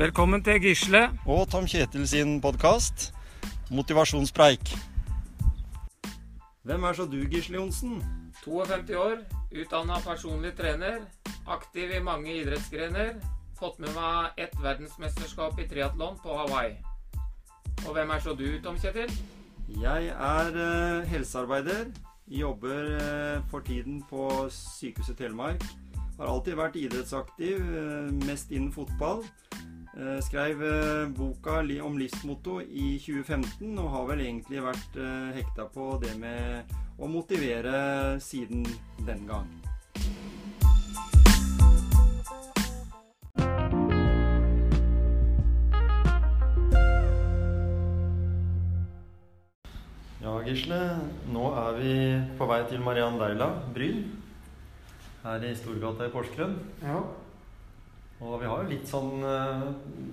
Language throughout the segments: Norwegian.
Velkommen til Gisle. Og Tom Kjetil sin podkast Motivasjonspreik. Hvem er så du, Gisle Johnsen? 52 år, utdanna personlig trener. Aktiv i mange idrettsgrener. Fått med meg ett verdensmesterskap i triatlon på Hawaii. Og hvem er så du, Tom Kjetil? Jeg er eh, helsearbeider. Jobber eh, for tiden på Sykehuset Telemark. Har alltid vært idrettsaktiv, eh, mest innen fotball. Eh, skrev eh, boka om livsmotto i 2015, og har vel egentlig vært eh, hekta på det med å motivere siden den gang. Ja, Gisle. Nå er vi på vei til Mariann Deila, Bryn. Her i Storgata i Porsgrunn. Ja. Og vi har jo litt sånn eh,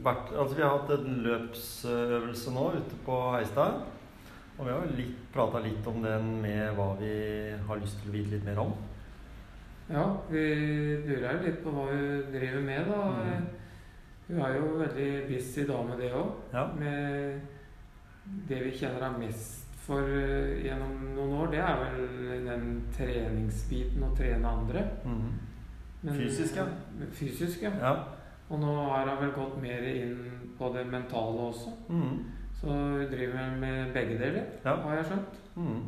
vært Altså, vi har hatt en løpsøvelse nå ute på Heistad. Og vi har jo prata litt om den med hva vi har lyst til å vite litt mer om. Ja, vi lurer jo litt på hva hun driver med, da. Mm. Hun er jo veldig busy da med det òg. Ja. Med det vi kjenner henne mest for eh, gjennom noen år, det er vel den treningsbiten å trene andre. Mhm. Men- Fysisk, ja. Fysisk, ja. Ja. Og nå har han vel gått mer inn på det mentale også. Mm. Så hun driver med begge deler, Ja. har jeg skjønt. Mm.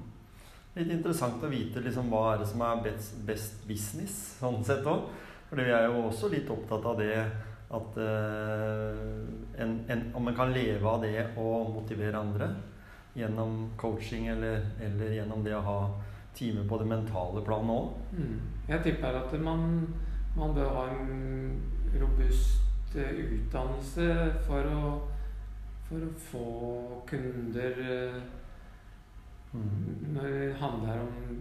Litt interessant å vite liksom, hva er det som er best, best business, sånn sett òg. For vi er jo også litt opptatt av det at uh, en, en, om en kan leve av det å motivere andre gjennom coaching eller, eller gjennom det å ha timer på det mentale planet òg. Mm. Jeg tipper at man, man bør ha en robust eh, utdannelse for å, for å få kunder eh, Mm. når det handler om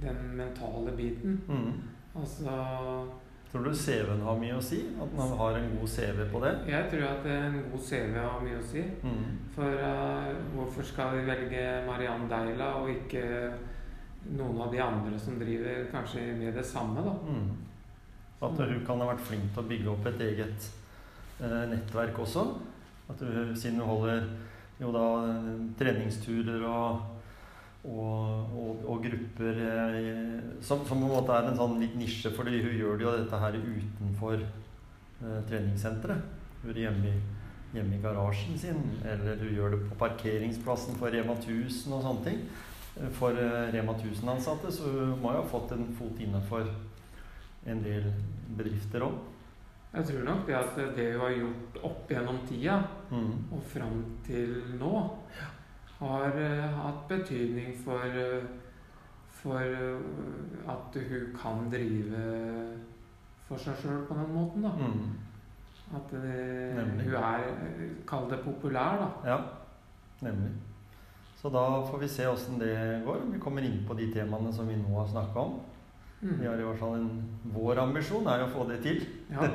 den mentale biten. Mm. Altså Tror du CV-en har mye å si? At man har en god CV på det? Jeg tror at en god CV har mye å si. Mm. For uh, hvorfor skal vi velge Mariann Deila og ikke noen av de andre som driver kanskje med det samme, da? Mm. At hun kan ha vært flink til å bygge opp et eget eh, nettverk også. At hun, siden hun holder jo da treningsturer og, og, og, og grupper eh, som, som på en måte er en sånn litt nisje, fordi hun gjør det jo dette her utenfor eh, treningssenteret. Hun er hjemme i, hjemme i garasjen sin, eller hun gjør det på parkeringsplassen for Rema 1000 og sånne ting. For eh, Rema 1000-ansatte, så hun må jo ha fått en fot innenfor en del bedrifter òg. Jeg tror nok det at det hun har gjort opp gjennom tida Mm. og fram til nå, har eh, hatt betydning for, eh, for at hun kan drive for seg sjøl på den måten, da. Mm. At det, hun er, kall det populær, da. Ja, nemlig. Så da får vi se åssen det går. Vi kommer inn på de temaene som vi nå har snakka om. Mm. Vi har i hvert fall en, Vår ambisjon er å få det til. Ja.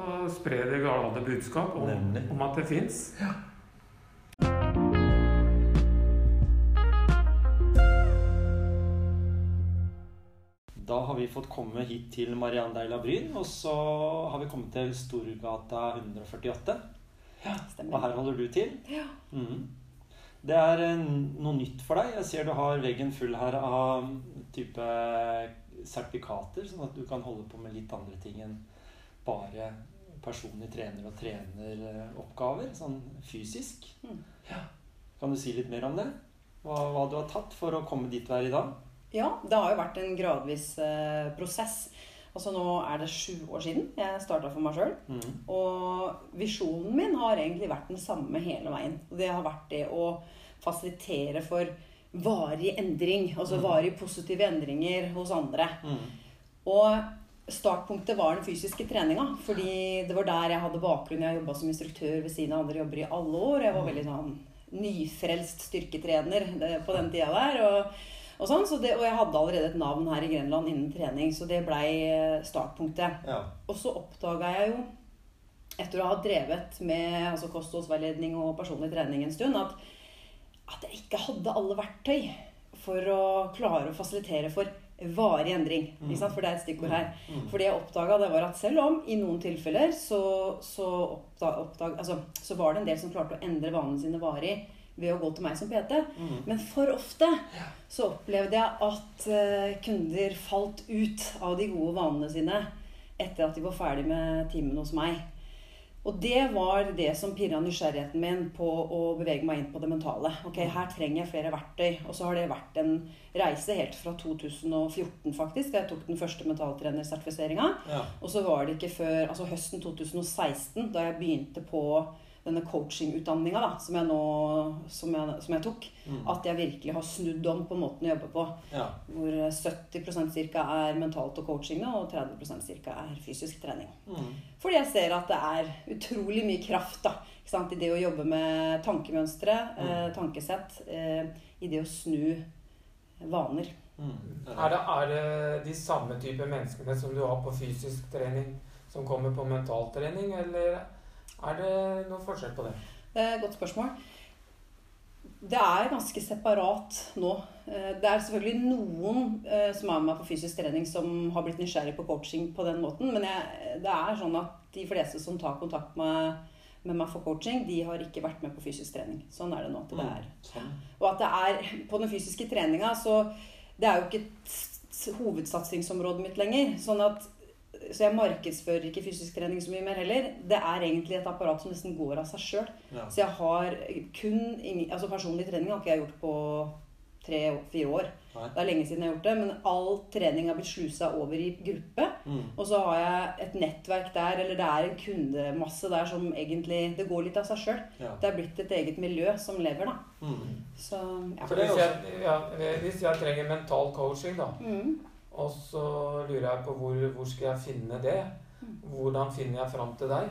Og spre det glade budskap om, om at det fins. Da har vi fått komme hit til Mariann Deila Bryn, og så har vi kommet til Storgata 148. Ja, Stemmer. Og her holder du til. Ja. Mhm. Det er eh, noe nytt for deg. Jeg ser du har veggen full her av type sertifikater, sånn at du kan holde på med litt andre ting enn bare personlig trener og treneroppgaver, sånn fysisk. Mm. Ja. Kan du si litt mer om det? Hva, hva du har tatt for å komme dit du er i dag? Ja, det har jo vært en gradvis eh, prosess. Altså Nå er det sju år siden jeg starta for meg sjøl. Mm. Og visjonen min har egentlig vært den samme hele veien. Det har vært det å fasilitere for varig endring. Altså Mm. varig positive endringer hos andre. Mm. Og startpunktet var den fysiske treninga. Fordi det var der jeg hadde bakgrunn. Jeg jobba som instruktør ved siden av andre jobber i alle år. Jeg var veldig sånn nyfrelst styrketrener på den tida der. Og, og, sånn, så det, og jeg hadde allerede et navn her i Grenland innen trening, så det blei eh, startpunktet. Ja. Og så oppdaga jeg jo, etter å ha drevet med altså kostholdsveiledning og personlig trening en stund, at, at jeg ikke hadde alle verktøy for å klare å fasilitere for varig endring. Mm. For det er et stikkord her. Mm. For det jeg oppdaga, var at selv om i noen tilfeller så, så, oppda, oppdag, altså, så var det en del som klarte å endre vanene sine varig ved å gå til meg som PT. Mm. Men for ofte så opplevde jeg at eh, kunder falt ut av de gode vanene sine etter at de var ferdig med timen hos meg. Og det var det som pirra nysgjerrigheten min på å bevege meg inn på det mentale. Ok, Her trenger jeg flere verktøy. Og så har det vært en reise helt fra 2014, faktisk. da Jeg tok den første mentaltrenersertifiseringa. Ja. Og så var det ikke før altså høsten 2016, da jeg begynte på denne coachingutdanninga da, som jeg nå som jeg, som jeg tok, Mm. at jeg virkelig har snudd om på måten å jobbe på. ja. Hvor 70% ca. er mentalt og coaching, og 30% ca. er fysisk trening. Mm. Fordi jeg ser at det er utrolig mye kraft da, ikke sant? i det å jobbe med tankemønstre, eh, tankesett, eh, i det å snu vaner. Mm. Er det, er det de samme type menneskene som du har på fysisk trening, som kommer på mentaltrening, eller er det noe forskjell på det? Et godt spørsmål. Det er ganske separat nå. Eh, Det er selvfølgelig noen eh, som er med meg på fysisk trening, som har blitt nysgjerrig på coaching på den måten. Men jeg, det er sånn at de fleste som tar kontakt med, med meg for coaching, de har ikke vært med på fysisk trening. Sånn er det nå. at det er. Sånn. Og at det er på den fysiske treninga, så det er jo ikke et hovedsatsingsområdet mitt lenger. Sånn at så jeg markedsfører ikke fysisk trening så mye mer heller. Det er egentlig et apparat som nesten går av seg sjøl. Ja. Så jeg har kun altså personlig trening har ikke jeg gjort på tre-fire år. Nei. Det er lenge siden jeg har gjort det, men all trening har blitt slusa over i gruppe. Mm. Og så har jeg et nettverk der, eller det er en kundemasse der som egentlig Det går litt av seg sjøl. Ja. Det er blitt et eget miljø som lever, da. Mm. Så ja. For er hvis, jeg, ja, hvis jeg trenger mental coaching, da, Mm. Og så lurer jeg på hvor, hvor skal jeg finne det? Hvordan finner jeg fram til deg?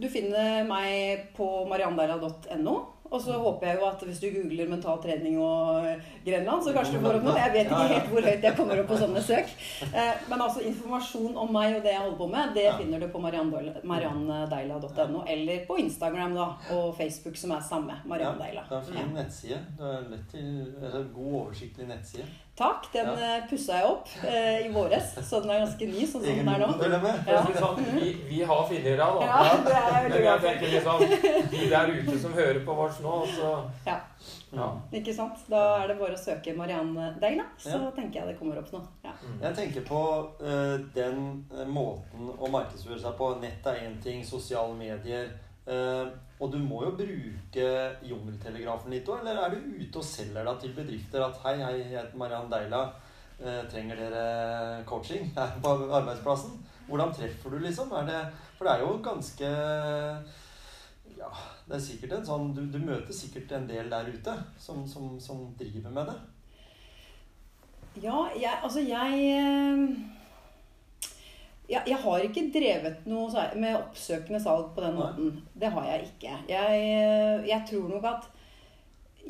Du finner meg på mariandeila.no. Og så håper jeg jo at hvis du googler mental trening og Grenland, så kanskje du får opp noe. Jeg vet ikke helt hvor høyt jeg kommer opp på sånne søk. Eh, Men altså informasjon om meg og det jeg holder på med, det finner du på mariannedeila.no. Eller på Instagram da, og Facebook, som er samme. Marianne Ja, Det er en fin nettside. Det er lett til, altså, god, oversiktlig nettside. Takk. Den Ja. pussa jeg opp eh, i våres, så den er ganske ny sånn som den er nå. sånn, vi, vi har finere deg, da. Ja, det er jeg Men jeg tenker liksom De der ute som hører på oss nå, så Ja. ja. Ikke sant? Da er det bare å søke Marianne Deila, så Ja. tenker jeg det kommer opp nå. Ja. Mm. Jeg tenker på uh, den eh, måten å markedsføre seg på. Nett er én ting, sosiale medier. Eh, og du må jo bruke jungeltelegrafen litt òg, eller er du ute og selger deg til bedrifter at hei, hei, jeg heter Mariann Deila, uh, trenger dere coaching her på arbeidsplassen? Hvordan treffer du, liksom? Det, for det er jo ganske Ja, det er sikkert en sånn Du, du møter sikkert en del der ute som, som, som driver med det. Ja, jeg, altså jeg eh, jeg, jeg har ikke drevet noe med oppsøkende salg på den måten. Det har jeg ikke. Jeg, eh, jeg tror nok at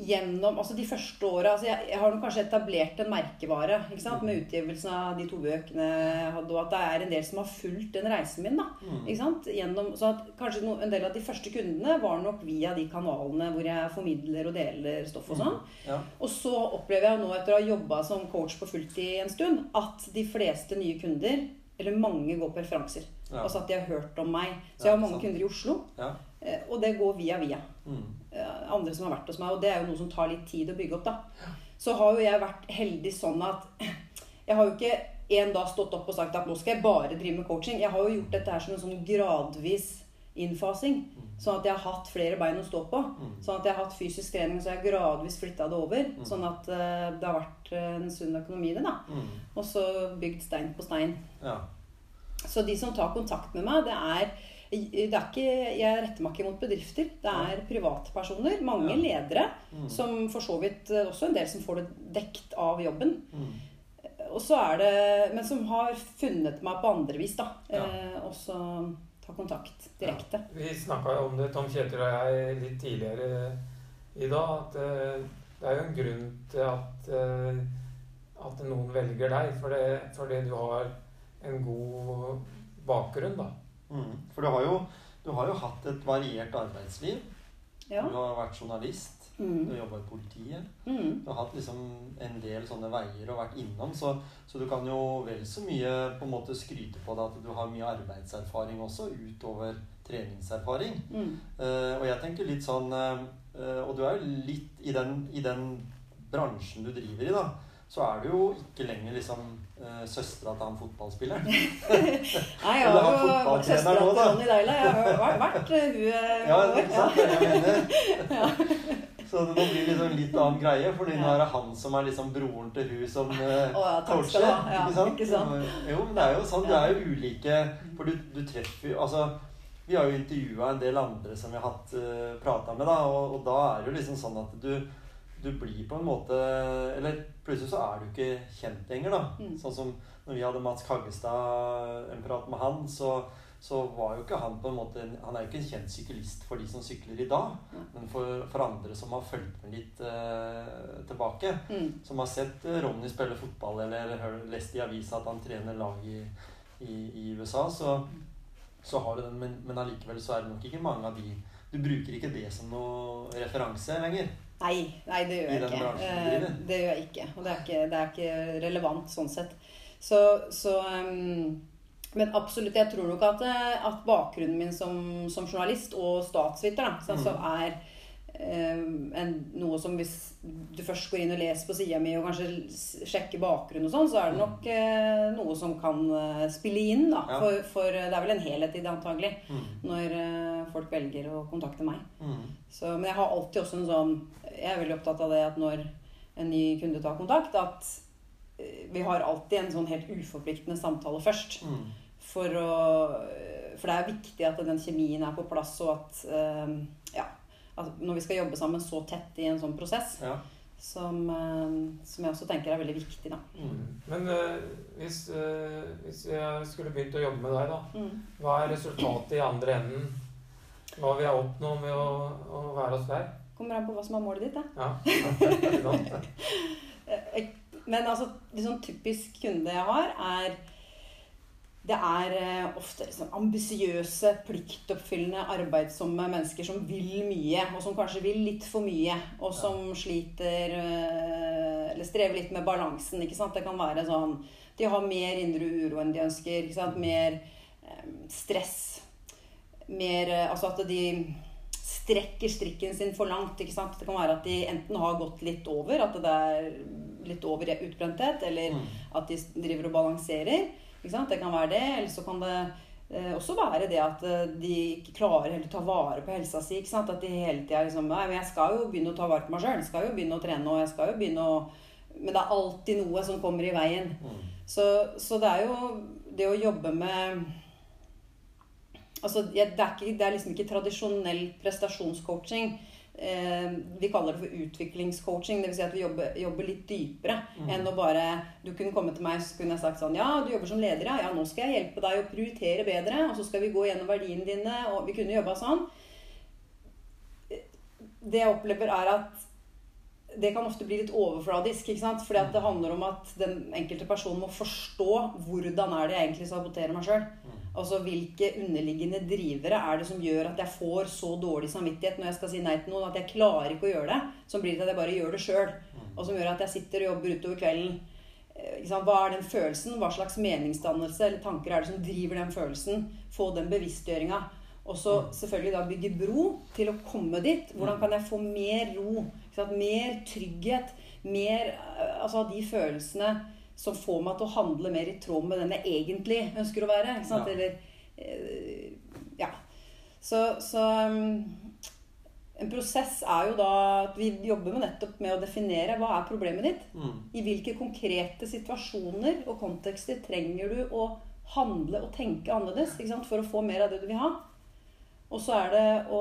gjennom altså de første åra altså jeg, jeg har nok kanskje etablert en merkevare med utgivelsen av de to bøkene jeg hadde, og at det er en del som har fulgt den reisen min. da, Mm. Gjennom, så at kanskje no, En del av de første kundene var nok via de kanalene hvor jeg formidler og deler stoff og sånn. Ja. Og så opplever jeg nå etter å ha jobba som coach på fulltid en stund, at de fleste nye kunder, eller mange, går på referanser. Ja. Altså at de har hørt om meg. Så jeg har mange sant. kunder i Oslo, Ja. eh, og det går via via. Mm. Eh, Andre som har vært hos meg, og det er jo noe som tar litt tid å bygge opp, da. Så har jo jeg vært heldig sånn at jeg har jo ikke en dag stått opp og sagt at nå skal jeg bare drive med coaching. Jeg har jo gjort dette her som en sånn gradvis innfasing. Sånn at jeg har hatt flere bein å stå på. Mm. Sånn at jeg har hatt fysisk trening, så jeg har gradvis flytta det over. Mm. Sånn at eh, det har vært eh, en sunn økonomi i det. da. Mm. Og så bygd stein på stein. Ja. Så de som tar kontakt med meg, det er, det er ikke, Jeg retter meg ikke mot bedrifter. Det er privatpersoner. Mange Ja. ledere. Mm. Som for så vidt eh, også en del som får det dekt av jobben. Mm. Og så er det, Men som har funnet meg på andre vis, da. Ja. Eh, og så ta kontakt direkte. Vi snakka om det, Tom Kjetil og jeg, litt tidligere i dag. At eh, det er jo en grunn til at, eh, at noen velger deg. Fordi, fordi du har en god bakgrunn, da. Mm. For du har, jo, du har jo hatt et variert arbeidsliv. Ja. Du har vært journalist. Mm. Du jobba i politiet. Mm. Du har hatt liksom en del sånne veier og vært innom, så, så du kan jo vel så mye på en måte skryte på deg at du har mye arbeidserfaring også, utover treningserfaring. Mm. Uh, og jeg tenker litt sånn uh, Og du er jo litt i den, i den bransjen du driver i, da. Så er du jo ikke lenger liksom uh, søstera til han fotballspilleren. Nei, jeg har jo vært søstera til. Ronny Deila. Jeg har vært, hun Ja, sant? Det er det jeg mener. Så det må bli liksom litt annen greie, for nå er det han som er liksom broren til hun som uh, oh, ja, coacher. Ja, ikke, sant? ikke sant? Jo, men det er jo sånn. Det er jo ulike For du, du treffer jo Altså, vi har jo intervjua en del andre som vi har hatt uh, prata med, da, og, og da er det jo liksom sånn at du du blir på en måte Eller plutselig så er du ikke kjent lenger, da. Mm. Sånn som når vi hadde Mats Kaggestad, en prat med han, så, så var jo ikke han på en måte Han er jo ikke en kjent syklist for de som sykler i dag, Ja. men for, for andre som har fulgt med litt eh, tilbake. Mm. Som har sett eh, Ronny spille fotball eller hør- lest i avisa at han trener lag i, i, i USA, så, så har du den. Men, men allikevel så er det nok ikke mange av de Du bruker ikke det som noe referanse lenger. Nei, nei, det gjør jeg ikke. Eh. Det gjør jeg ikke. Og det er ikke, det er ikke relevant sånn sett. Så, så um, Men absolutt, jeg tror nok at, eh, at bakgrunnen min som, som journalist og statsviter da, så, Mm. så er um, en, noe som hvis du først går inn og leser på sida mi og kanskje sjekker bakgrunn og sånn, så er det nok uh, noe som kan uh, spille inn, da. Mm. Ja. For, for det er vel en helhet i det, antagelig. Mm. Når uh, folk velger å kontakte meg. Mm. Så, men jeg har alltid også en sånn Jeg er veldig opptatt av det at når en ny kunde tar kontakt, at vi har alltid en sånn helt uforpliktende samtale først. Mm. For, å, for det er viktig at den kjemien er på plass, og at eh, Ja. At når vi skal jobbe sammen så tett i en sånn prosess, Ja. som, eh, som jeg også tenker er veldig viktig, da. Mm. Men uh, hvis, uh, hvis jeg skulle begynt å jobbe med deg, da, Mm. hva er resultatet i andre enden? Hva vil jeg oppnå med å, å være hos deg? Kommer an på hva som er målet ditt, da. Ja? Eh, Men altså, det sånn typisk kunde jeg har, er Det er eh, ofte liksom ambisiøse, pliktoppfyllende, arbeidsomme mennesker som vil mye, og som kanskje vil litt for mye, og som sliter eh, Eller strever litt med balansen. ikke sant? Det kan være sånn De har mer indre uro enn de ønsker. ikke sant? Mer eh, stress. Mer Altså at de strekker strikken sin for langt. ikke sant? Det kan være at de enten har gått litt over, at det er litt over utbrenthet, eller Mm. at de driver og balanserer. Det kan være det. Eller så kan det eh, også være det at eh, de ikke klarer helt å ta vare på helsa si. At de hele tida liksom Nei, men jeg skal jo begynne å ta vare på meg sjøl. Jeg skal jo begynne å trene, og jeg skal jo begynne å Men det er alltid noe som kommer i veien. Mm. Så, så det er jo det å jobbe med Altså, det er, ikke, det er liksom ikke tradisjonell prestasjonscoaching. Eh, vi kaller det for utviklingscoaching. Dvs. Si at vi jobber, jobber litt dypere Mm. enn å bare Du kunne komme til meg så kunne jeg sagt sånn Ja, du jobber som leder, ja. ja. Nå skal jeg hjelpe deg å prioritere bedre. Og så skal vi gå gjennom verdiene dine. Og vi kunne jobba sånn. Det jeg opplever, er at det kan ofte bli litt overfladisk. ikke sant? Fordi at det handler om at den enkelte personen må forstå hvordan er det jeg egentlig saboterer meg sjøl. Mm. Altså hvilke underliggende drivere er det som gjør at jeg får så dårlig samvittighet når jeg skal si nei til noen, at jeg klarer ikke å gjøre det, som blir til at jeg bare gjør det sjøl. Mm. Og som gjør at jeg sitter og jobber utover kvelden. Eh? Hva er den følelsen? Hva slags meningsdannelse eller tanker er det som driver den følelsen? Få den bevisstgjøringa. Og så Mm. selvfølgelig da bygge bro til å komme dit. Hvordan kan jeg få mer ro? Mer trygghet. Mer eh, altså de følelsene som får meg til å handle mer i tråd med den jeg egentlig ønsker å være. Ja. Eller eh, Ja. Så, så um, en prosess er jo da at vi jobber med nettopp med å definere hva er problemet ditt. Mm. I hvilke konkrete situasjoner og kontekster trenger du å handle og tenke annerledes for å få mer av det du vil ha. Og så er det å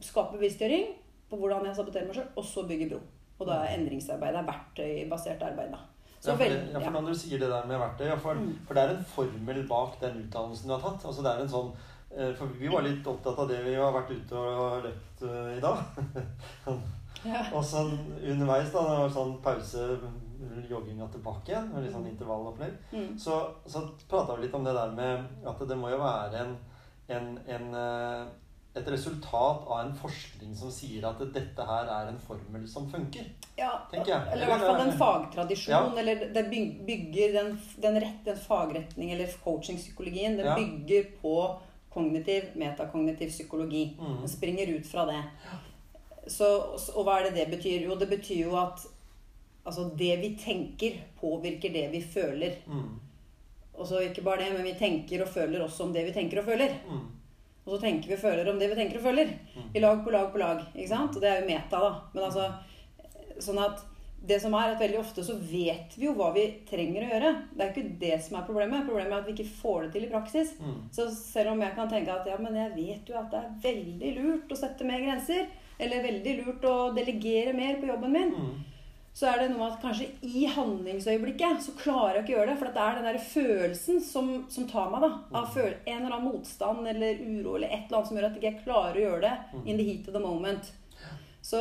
skape bevisstgjøring på hvordan jeg saboterer meg sjøl, og så bygge bro. Og da er endringsarbeid er verktøybasert arbeid, da. Så Ja, for, det, ja, for når du sier det der med verktøy, ja, for, Mm. for det er en formel bak den utdannelsen du har tatt. Altså det er en sånn eh, For vi var litt opptatt av det vi har vært ute og løpt eh, i dag. Ja. og så underveis, da, det var sånn pause, jogginga tilbake igjen, med litt sånn intervallopplegg, Mm. så, så prata vi litt om det der med at det må jo være en, en, en, eh, et resultat av en forskning som sier at dette her er en formel som funker. Ja, Tenker jeg. eller i hvert fall en fagtradisjon. Ja. Eller det bygger den, den, rett, den fagretning, eller coaching-psykologien, den Ja. bygger på kognitiv, metakognitiv psykologi. Mm. Den springer ut fra det. Så, og hva er det det betyr? Jo, det betyr jo at altså, det vi tenker, påvirker det vi føler. Mm. Og så ikke bare det, men vi tenker og føler også om det vi tenker og føler. Mm. Og så tenker vi og føler om det vi tenker og føler. Mm. I lag på lag på lag. ikke sant? Og det er jo meta, da. Men altså, sånn at det som er at Veldig ofte så vet vi jo hva vi trenger å gjøre. Det er ikke det som er problemet. Problemet er at vi ikke får det til i praksis. Mm. Så selv om jeg kan tenke at ja, men jeg vet jo at det er veldig lurt å sette mer grenser, eller veldig lurt å delegere mer på jobben min, Mm. Så er det noe at kanskje i handlingsøyeblikket så klarer jeg ikke å gjøre det. For det er den der følelsen som, som tar meg. da, Av føl en eller annen motstand eller uro eller et eller annet som gjør at jeg ikke klarer å gjøre det in the heat of the moment. Så,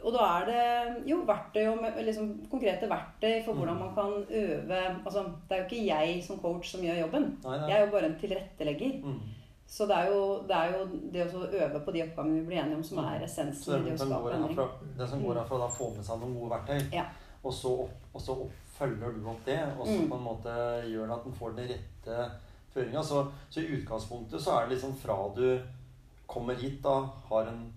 og da er det jo verktøy og liksom, konkrete verktøy for hvordan man kan øve altså, Det er jo ikke jeg som coach som gjør jobben. Jeg er jo bare en tilrettelegger. Mm. Så det er jo det, er jo det å øve på de oppgavene vi blir enige om, som er Så essensen i det å skape endring. det som går fra å få med seg noen gode verktøy, Ja. og så, opp, og så opp, følger du opp det, og så Mm. på en måte gjør det at den får den rette føringa. Så, så i utgangspunktet så er det liksom fra du kommer hit, da, har en,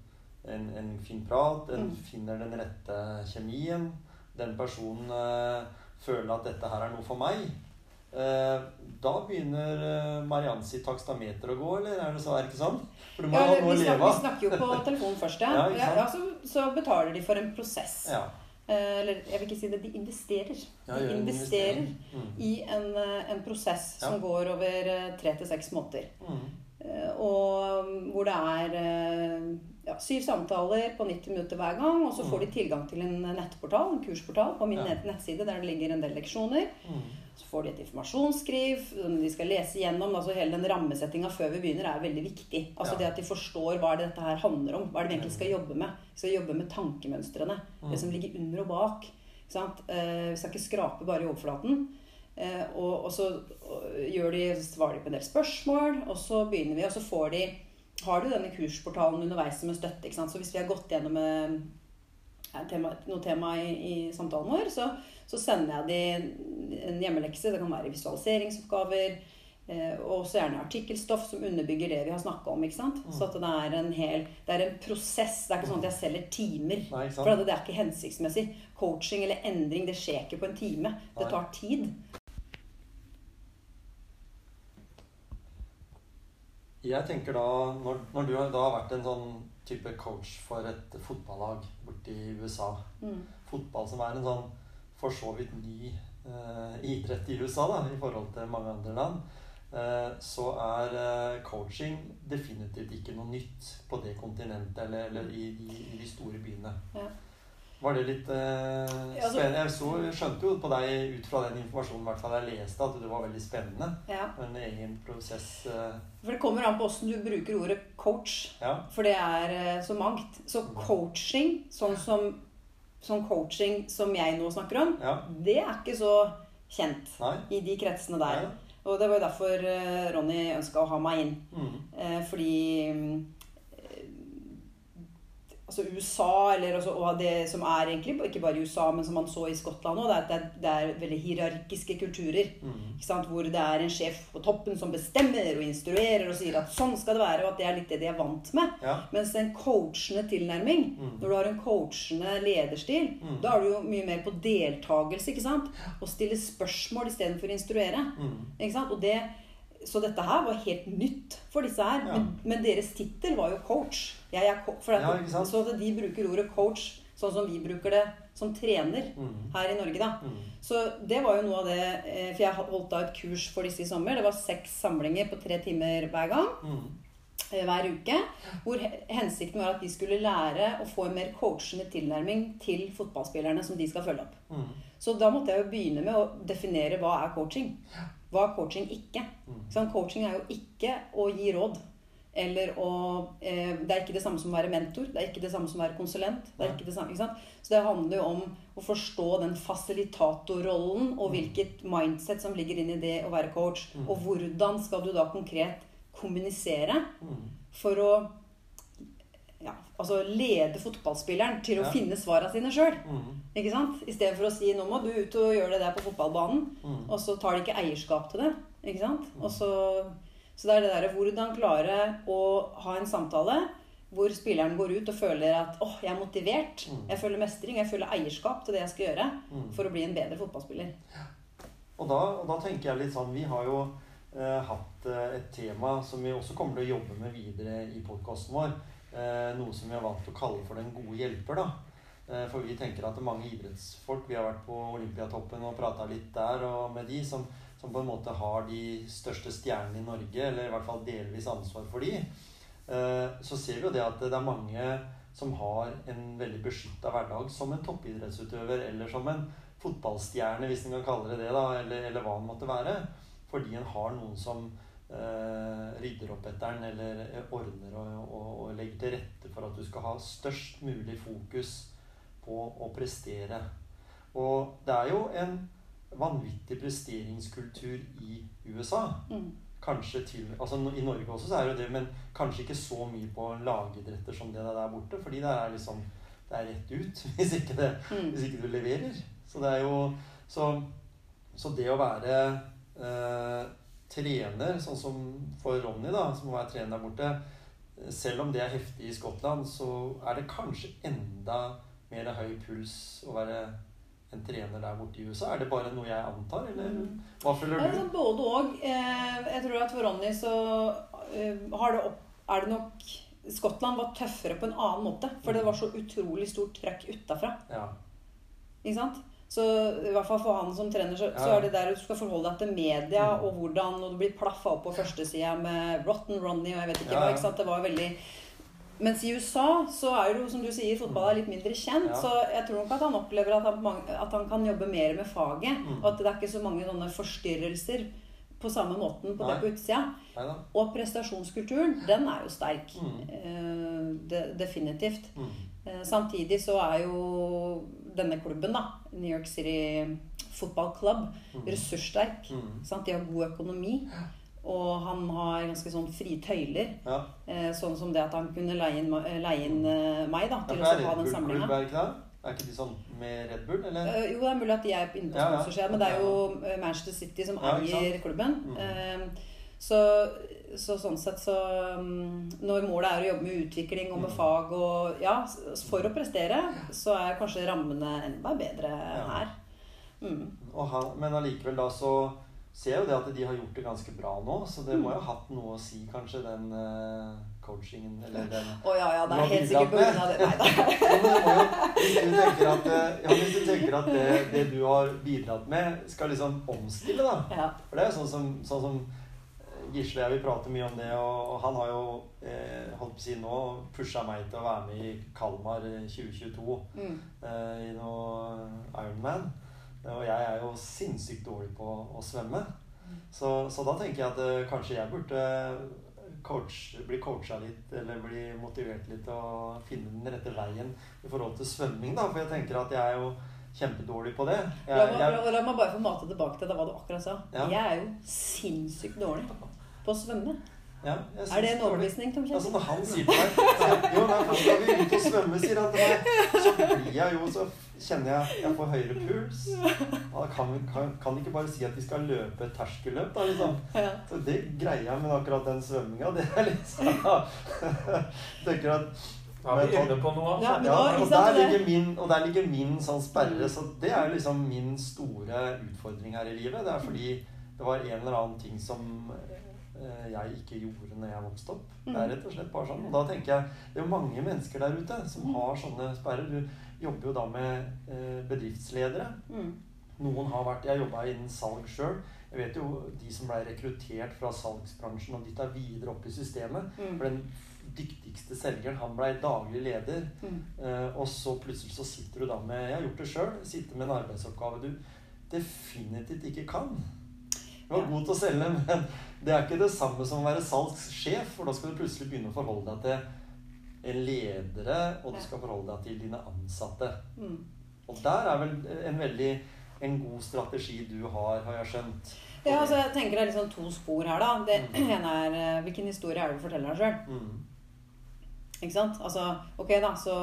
en, en fin prat, en Mm. finner den rette kjemien, den personen øh, føler at dette her er noe for meg. Eh, da begynner eh, Mariann sitt takstameter å gå, eller er det så, er det ikke sånn? For du må Ja, ha noe å leve snakker, vi snakker jo på telefonen først, ja. Ja, ja, så, så betaler de for en prosess. Ja. Eh, eller jeg vil ikke si det, de investerer. De investerer. Mm. i en, en prosess som går over tre til seks måneder. Mm. Og mm, hvor det er ja, syv samtaler på 90 minutter hver gang. Og så får de tilgang til en nettportal, en kursportal på min Mm. Nettside der det ligger en del leksjoner. Mm. Så får de et informasjonsskriv som de skal lese gjennom. altså Hele den rammesettinga før vi begynner er veldig viktig. Altså Ja. Det at de forstår hva det dette her handler om. Hva er det vi egentlig skal jobbe med. Vi skal jobbe med tankemønstrene. Mm. Det som ligger under og bak. Sant? Eh, vi skal ikke skrape bare i overflaten. Eh, og, og så gjør de, så svarer de på en del spørsmål, og så begynner vi, og så får de har du denne kursportalen underveis som en støtte. ikke sant? Så hvis vi har gått gjennom eh, tema, noe tema i, i samtalen vår, så, så sender jeg de en hjemmelekse. Det kan være visualiseringsoppgaver. Eh, og også gjerne artikkelstoff som underbygger det vi har snakka om. ikke sant? Så at det er en hel, det er en prosess. Det er ikke sånn at jeg selger timer. Nei, For det er ikke hensiktsmessig. Coaching eller endring det skjer ikke på en time. Det tar tid. Jeg tenker da, når, når du da har vært en sånn type coach for et fotballag borte i USA Mm. Fotball som er en sånn for så vidt ny eh, idrett i USA da, i forhold til mange andre land, eh, så er eh, coaching definitivt ikke noe nytt på det kontinentet eller, eller i, i, i de store byene. Ja. Var det litt eh, altså- spennende? Jeg så, skjønte jo på deg ut fra den informasjonen hvert fall jeg leste, at det var veldig spennende. Ja. En egen prosess. Eh, For det kommer an på åssen du bruker ordet coach. ja. For det er eh, så mangt. Så coaching, sånn som sånn coaching som jeg nå snakker om, ja. det er ikke så kjent Nei. i de kretsene der. Nei. Og det var jo derfor eh, Ronny ønska å ha meg inn. Mm. Eh, fordi mm, Altså USA, eller også, og det som er egentlig ikke bare i USA, men som man så i Skottland òg, det, det, er- veldig hierarkiske kulturer. Mm. Ikke sant? Hvor det er en sjef på toppen som bestemmer og instruerer og sier at sånn skal det være, og at det er litt det de er vant med. Ja. Mens en coachende tilnærming, Mm. når du har en coachende lederstil, Mm. da er du jo mye mer på deltakelse, ikke sant? Og stille spørsmål istedenfor å instruere. Mm. Ikke sant? Og det, så dette her var helt nytt for disse her. Ja. Men, men deres tittel var jo coach. Jeg er co for at, Ja. Så at de bruker ordet coach sånn som vi bruker det som trener Mm. her i Norge, da. Mm. Så det var jo noe av det eh, For jeg holdt da et kurs for disse i sommer. Det var seks samlinger på tre timer hver gang. Mm. eh, Hver uke. Hvor hensikten var at de skulle lære å få en mer coachende tilnærming til fotballspillerne som de skal følge opp. Mm. Så da måtte jeg jo begynne med å definere hva er coaching. Hva er coaching ikke? Mm. Sånn, coaching er jo ikke å gi råd. Eller å eh, Det er ikke det samme som å være mentor. Det er ikke det samme som å være konsulent. Det er ikke det samme, ikke sant? Så det handler jo om å forstå den fasilitatorrollen og Mm. hvilket mindset som ligger inn i det å være coach. Mm. Og hvordan skal du da konkret kommunisere Mm. for å altså lede fotballspilleren til å Ja. finne svarene sine sjøl. Mm. Ikke sant? For å si 'nå må du ut og gjøre det der på fotballbanen', Mm. og så tar de ikke eierskap til det. Ikke sant? Og så, så det er det derre hvordan klare å ha en samtale hvor spilleren går ut og føler at 'åh, jeg er motivert', Mm. jeg føler mestring, jeg føler eierskap til det jeg skal gjøre Mm. for å bli en bedre fotballspiller. Og da, og da tenker jeg litt sånn Vi har jo eh, hatt eh, et tema som vi også kommer til å jobbe med videre i podkasten vår. Eh, noe som vi har valgt å kalle for Den gode hjelper. da. Eh, for vi tenker at mange idrettsfolk Vi har vært på Olympiatoppen og prata litt der og med de som, som på en måte har de største stjernene i Norge, eller i hvert fall delvis ansvar for de. Eh, så ser vi jo det at det er mange som har en veldig beskytta hverdag som en toppidrettsutøver eller som en fotballstjerne, hvis en kan kalle det det, da, eller, eller hva det måtte være. Fordi en har noen som rydder opp etter den, eller eh, ordner og, og, og legger til rette for at du skal ha størst mulig fokus på å prestere. Og det er jo en vanvittig presteringskultur i USA. Mm. Kanskje til altså I Norge også så er det jo det, men kanskje ikke så mye på lagidretter som det der borte. Fordi det er liksom Det er rett ut hvis ikke, det, Mm. hvis ikke du leverer. Så det er jo Så, så det å være eh, trener, sånn som for Ronny, da, som være trener der borte Selv om det er heftig i Skottland, så er det kanskje enda mer høy puls å være en trener der borte i USA. Er det bare noe jeg antar, eller Mm. hva føler Ja, du? altså, både og. Eh, jeg tror at for Ronny så eh, har det opp, er det nok Skottland var tøffere på en annen måte. For det var så utrolig stort trøkk utafra. Ja. Ikke sant? Så i hvert fall for han som trener, så, så er det der du skal forholde deg til media, Mm. og hvordan Og du blir plaffa opp på førstesida med Rotten Ronny og jeg vet ikke Ja, hva. ja. ikke sant? Det var veldig mens i USA så er jo, som du sier, fotball er litt mindre kjent. Ja. Så jeg tror nok at han opplever at han, mange- at han kan jobbe mer med faget. Mm. Og at det er ikke så mange sånne forstyrrelser på samme måten på det på utsida. Og prestasjonskulturen, den er jo sterk. Mm. Uh, de, definitivt. Eh, samtidig så er jo denne klubben, da, New York City Football Club, Mm. ressurssterk. Mm. Sant? De har god økonomi. Og han har ganske sånn frie tøyler. Ja. Eh, sånn som det at han kunne leie inn, eh, leie inn eh, meg da, til å ha den samlinga. er ikke de sånn med Red Bull, eller? Uh, jo, det er mulig at de er inne på Ja, ja. men det er jo Manchester City som eier klubben. Mm. Eh, så, så sånn sett så mm, Når målet er å jobbe med utvikling og med Mm. fag og Ja, for å prestere, så er kanskje rammene enda bedre Ja. her. Mm. Han, men allikevel da så ser jeg jo det at de har gjort det ganske bra nå, så det må jo ha hatt noe å si, kanskje, den uh, coachingen eller den Å ja, ja, det er helt sikkert på grunn av det. Nei da. Jo, hvis du tenker at, eh, ja, hvis du tenker at det, det du har bidratt med, skal liksom omstille, da Ja. For det er jo sånn som, sånn som Gisle og jeg vil prate mye om det, og, han har jo eh, holdt på å si nå pusha meg til å være med i Kalmar eh, 2022 Mm. eh, i noe Ironman. Og jeg er jo sinnssykt dårlig på å svømme. Så, så da tenker jeg at eh, kanskje jeg burde coach, bli coacha litt, eller bli motivert litt til å finne den rette veien i forhold til svømming, da. For jeg tenker at jeg er jo kjempedårlig på det. La, meg- jeg, la meg bare få mate tilbake til det hva du akkurat sa. Ja. Jeg er jo sinnssykt dårlig på å svømme. ja, jeg synes Er det en overbevisning, Tom Altså Når han sier til meg Jo, nei, for skal vi ut og svømme, sier han til meg, så blir jeg jo Så kjenner jeg jeg får høyere puls. Da kan vi kan, kan ikke bare si at vi skal løpe et terskelløp, da, liksom. Ja. Så det greier jeg, men akkurat den svømminga, det er litt sånn Tenker at er vi inne på noe. Ja, Altså. men ja, da- og, ikke der ligger min, og der ligger min sånn sperre. Så det er liksom min store utfordring her i livet. Det er fordi det var en eller annen ting som jeg ikke gjorde når jeg vokste opp. Det er Mm. rett og slett bare sånn. Og da tenker jeg det er jo mange mennesker der ute som har sånne sperrer. Du jobber jo da med eh, bedriftsledere. Mm. Noen har vært Jeg jobba innen salg sjøl. Jeg vet jo de som ble rekruttert fra salgsbransjen og de tar videre opp i systemet. Mm. For den dyktigste selgeren, han blei daglig leder. Mm. Eh, og så plutselig så sitter du da med Jeg har gjort det sjøl. Sitter med en arbeidsoppgave du definitivt ikke kan. Du var god til å selge, men det er ikke det samme som å være salgssjef. For da skal du plutselig begynne å forholde deg til en ledere, og du skal forholde deg til dine ansatte. Mm. Og der er vel en veldig en god strategi du har, har jeg skjønt. Ja, altså jeg tenker det er liksom to spor her, da. Det Mm. ene er eh, hvilken historie er det du forteller deg sjøl? Mm. Ikke sant? Altså, ok da, så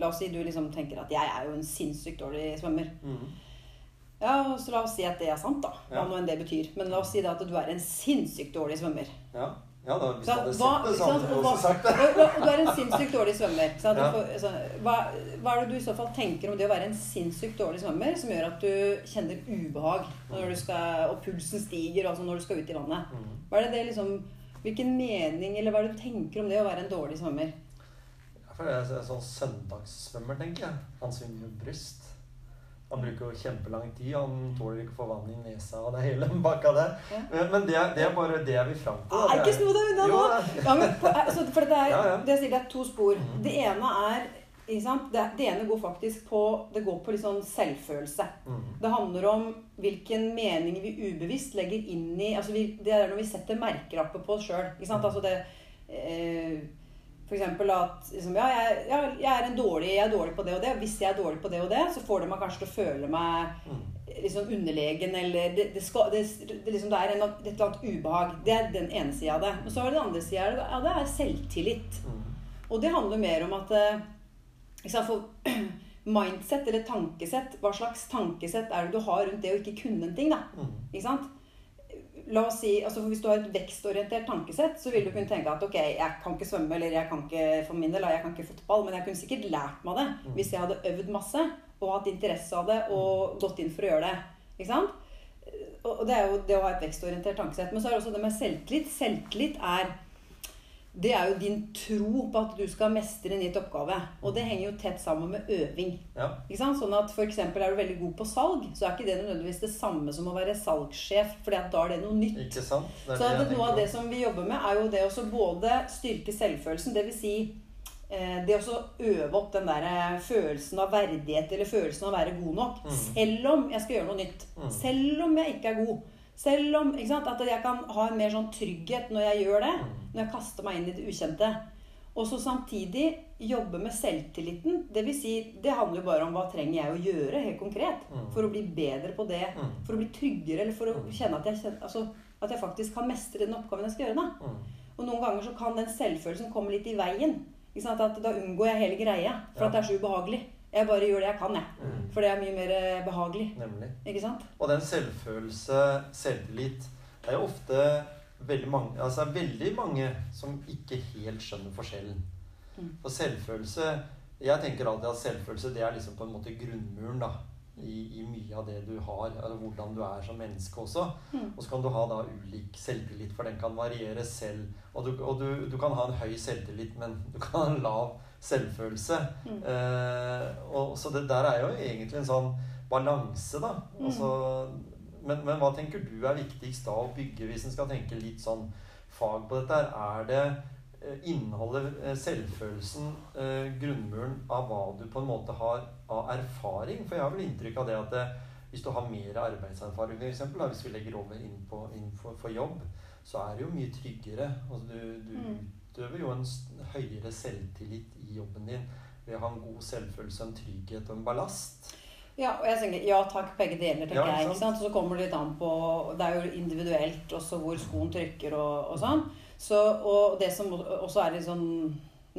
La oss si du liksom tenker at jeg er jo en sinnssykt dårlig svømmer. Mm. Ja, så La oss si at det er sant, da. Hva Ja. nå enn det betyr. Men la oss si at du er en sinnssykt dårlig svømmer. Ja. ja da, hvis Så du hadde hva- sett det, så hadde du også sagt det. Og, du er en sinnssykt dårlig svømmer. Så? Ja. får, så, hva, hva er det du i så fall tenker om det å være en sinnssykt dårlig svømmer som gjør at du kjenner ubehag når du skal, og pulsen stiger altså når du skal ut i vannet? Mm. Hva er det det liksom, Hvilken mening eller hva er det du tenker om det å være en dårlig svømmer? Ja, for det er sånn søndagssvømmer, tenker jeg. Han svinger bryst. Han bruker jo kjempelang tid. Han tåler ikke å få vann i nesa og det hele bakka der. Ja. Men, det, er- det er bare det jeg vil fram til. Det ikke sno deg unna nå! er- Ja, men, altså, for det er, Ja, ja. det sier, det er to spor. Mm. Det ene er? Det, det ene går faktisk på Det går på litt sånn selvfølelse. Mm. Det handler om hvilken mening vi ubevisst legger inn i altså vi, Det er når vi setter merkelapper på oss sjøl. Altså det eh, Eksempel at liksom, ja, jeg, ja, jeg, er en dårlig, jeg er dårlig på det og det. Hvis jeg er dårlig på det og det, så får det meg kanskje til å føle meg liksom, sånn underlegen, eller det, det, skal, det, det, liksom, det er en, et eller annet ubehag. Det er den ene sida av det. Men så det den andre sida ja, det er selvtillit. Mm. Og det handler mer om at liksom, For mindset eller tankesett, hva slags tankesett er det du har rundt det å ikke kunne en ting? da? Mm. Ikke sant? La oss si, altså Hvis du har et vekstorientert tankesett, så vil du kunne tenke at ok, jeg kan ikke svømme, eller jeg kan ikke for min del, jeg kan ikke fotball, men jeg kunne sikkert lært meg det Mm. hvis jeg hadde øvd masse og hatt interesse av det og gått inn for å gjøre det. Ikke sant? Og det er jo det å ha et vekstorientert tankesett. Men så er det også det med selvtillit. Selvtillit er det er jo din tro på at du skal mestre en gitt oppgave. Og det henger jo tett sammen med øving. Ja. Ikke sant? Sånn at eksempel Er du veldig god på salg, så er ikke det nødvendigvis det samme som å være salgssjef. For da er det noe nytt. Ikke sant? Det Så det noe av det som vi jobber med, er jo det å både styrke selvfølelsen, dvs. Si, eh, det å øve opp den der eh, følelsen av verdighet eller følelsen av å være god nok. Mm. Selv om jeg skal gjøre noe nytt. Mm. Selv om jeg ikke er god. Selv om sant, at jeg kan ha en mer sånn trygghet når jeg gjør det. Mm. Når jeg kaster meg inn i det ukjente. Og så samtidig jobbe med selvtilliten. Det vil si, det handler jo bare om hva trenger jeg å gjøre helt konkret Mm. for å bli bedre på det. Mm. For å bli tryggere, eller for å kjenne at jeg, kjenner, altså, at jeg faktisk kan mestre den oppgaven jeg skal gjøre. da. Og noen ganger så kan den selvfølelsen komme litt i veien. At Da unngår jeg hele greia, for Ja. at det er så ubehagelig. Jeg bare gjør det jeg kan, jeg. Mm. For det er mye mer eh, behagelig. Nemlig. Ikke sant? Og den selvfølelse, selvtillit Det er jo ofte veldig mange Altså veldig mange som ikke helt skjønner forskjellen. Mm. For selvfølelse Jeg tenker alltid at selvfølelse det er liksom på en måte grunnmuren da i, i mye av det du har, eller hvordan du er som menneske også. Mm. Og så kan du ha da ulik selvtillit, for den kan variere selv. Og du, og du, du kan ha en høy selvtillit, men du kan ha en lav selvfølelse. Mm. Eh, og, så det der er jo egentlig en sånn balanse, da. Mm. Altså, men, men hva tenker du er viktigst da å bygge, hvis en skal tenke litt sånn fag på dette? her? Er det innholdet, eh, selvfølelsen eh, grunnmuren av hva du på en måte har av erfaring? For jeg har vel inntrykk av det at det, hvis du har mer arbeidserfaring, eksempel, hvis vi legger over inn, på, inn for, for jobb, så er det jo mye tryggere. Altså, du, du Mm. Utøver jo en høyere selvtillit i jobben din ved å ha en god selvfølelse, en trygghet og en ballast. Ja, og jeg tenker ja takk, begge deler, tenker Ja, jeg. ikke sant? Og så kommer det litt an på Det er jo individuelt også hvor skoen trykker og, og sånn. Så, og det som også er litt sånn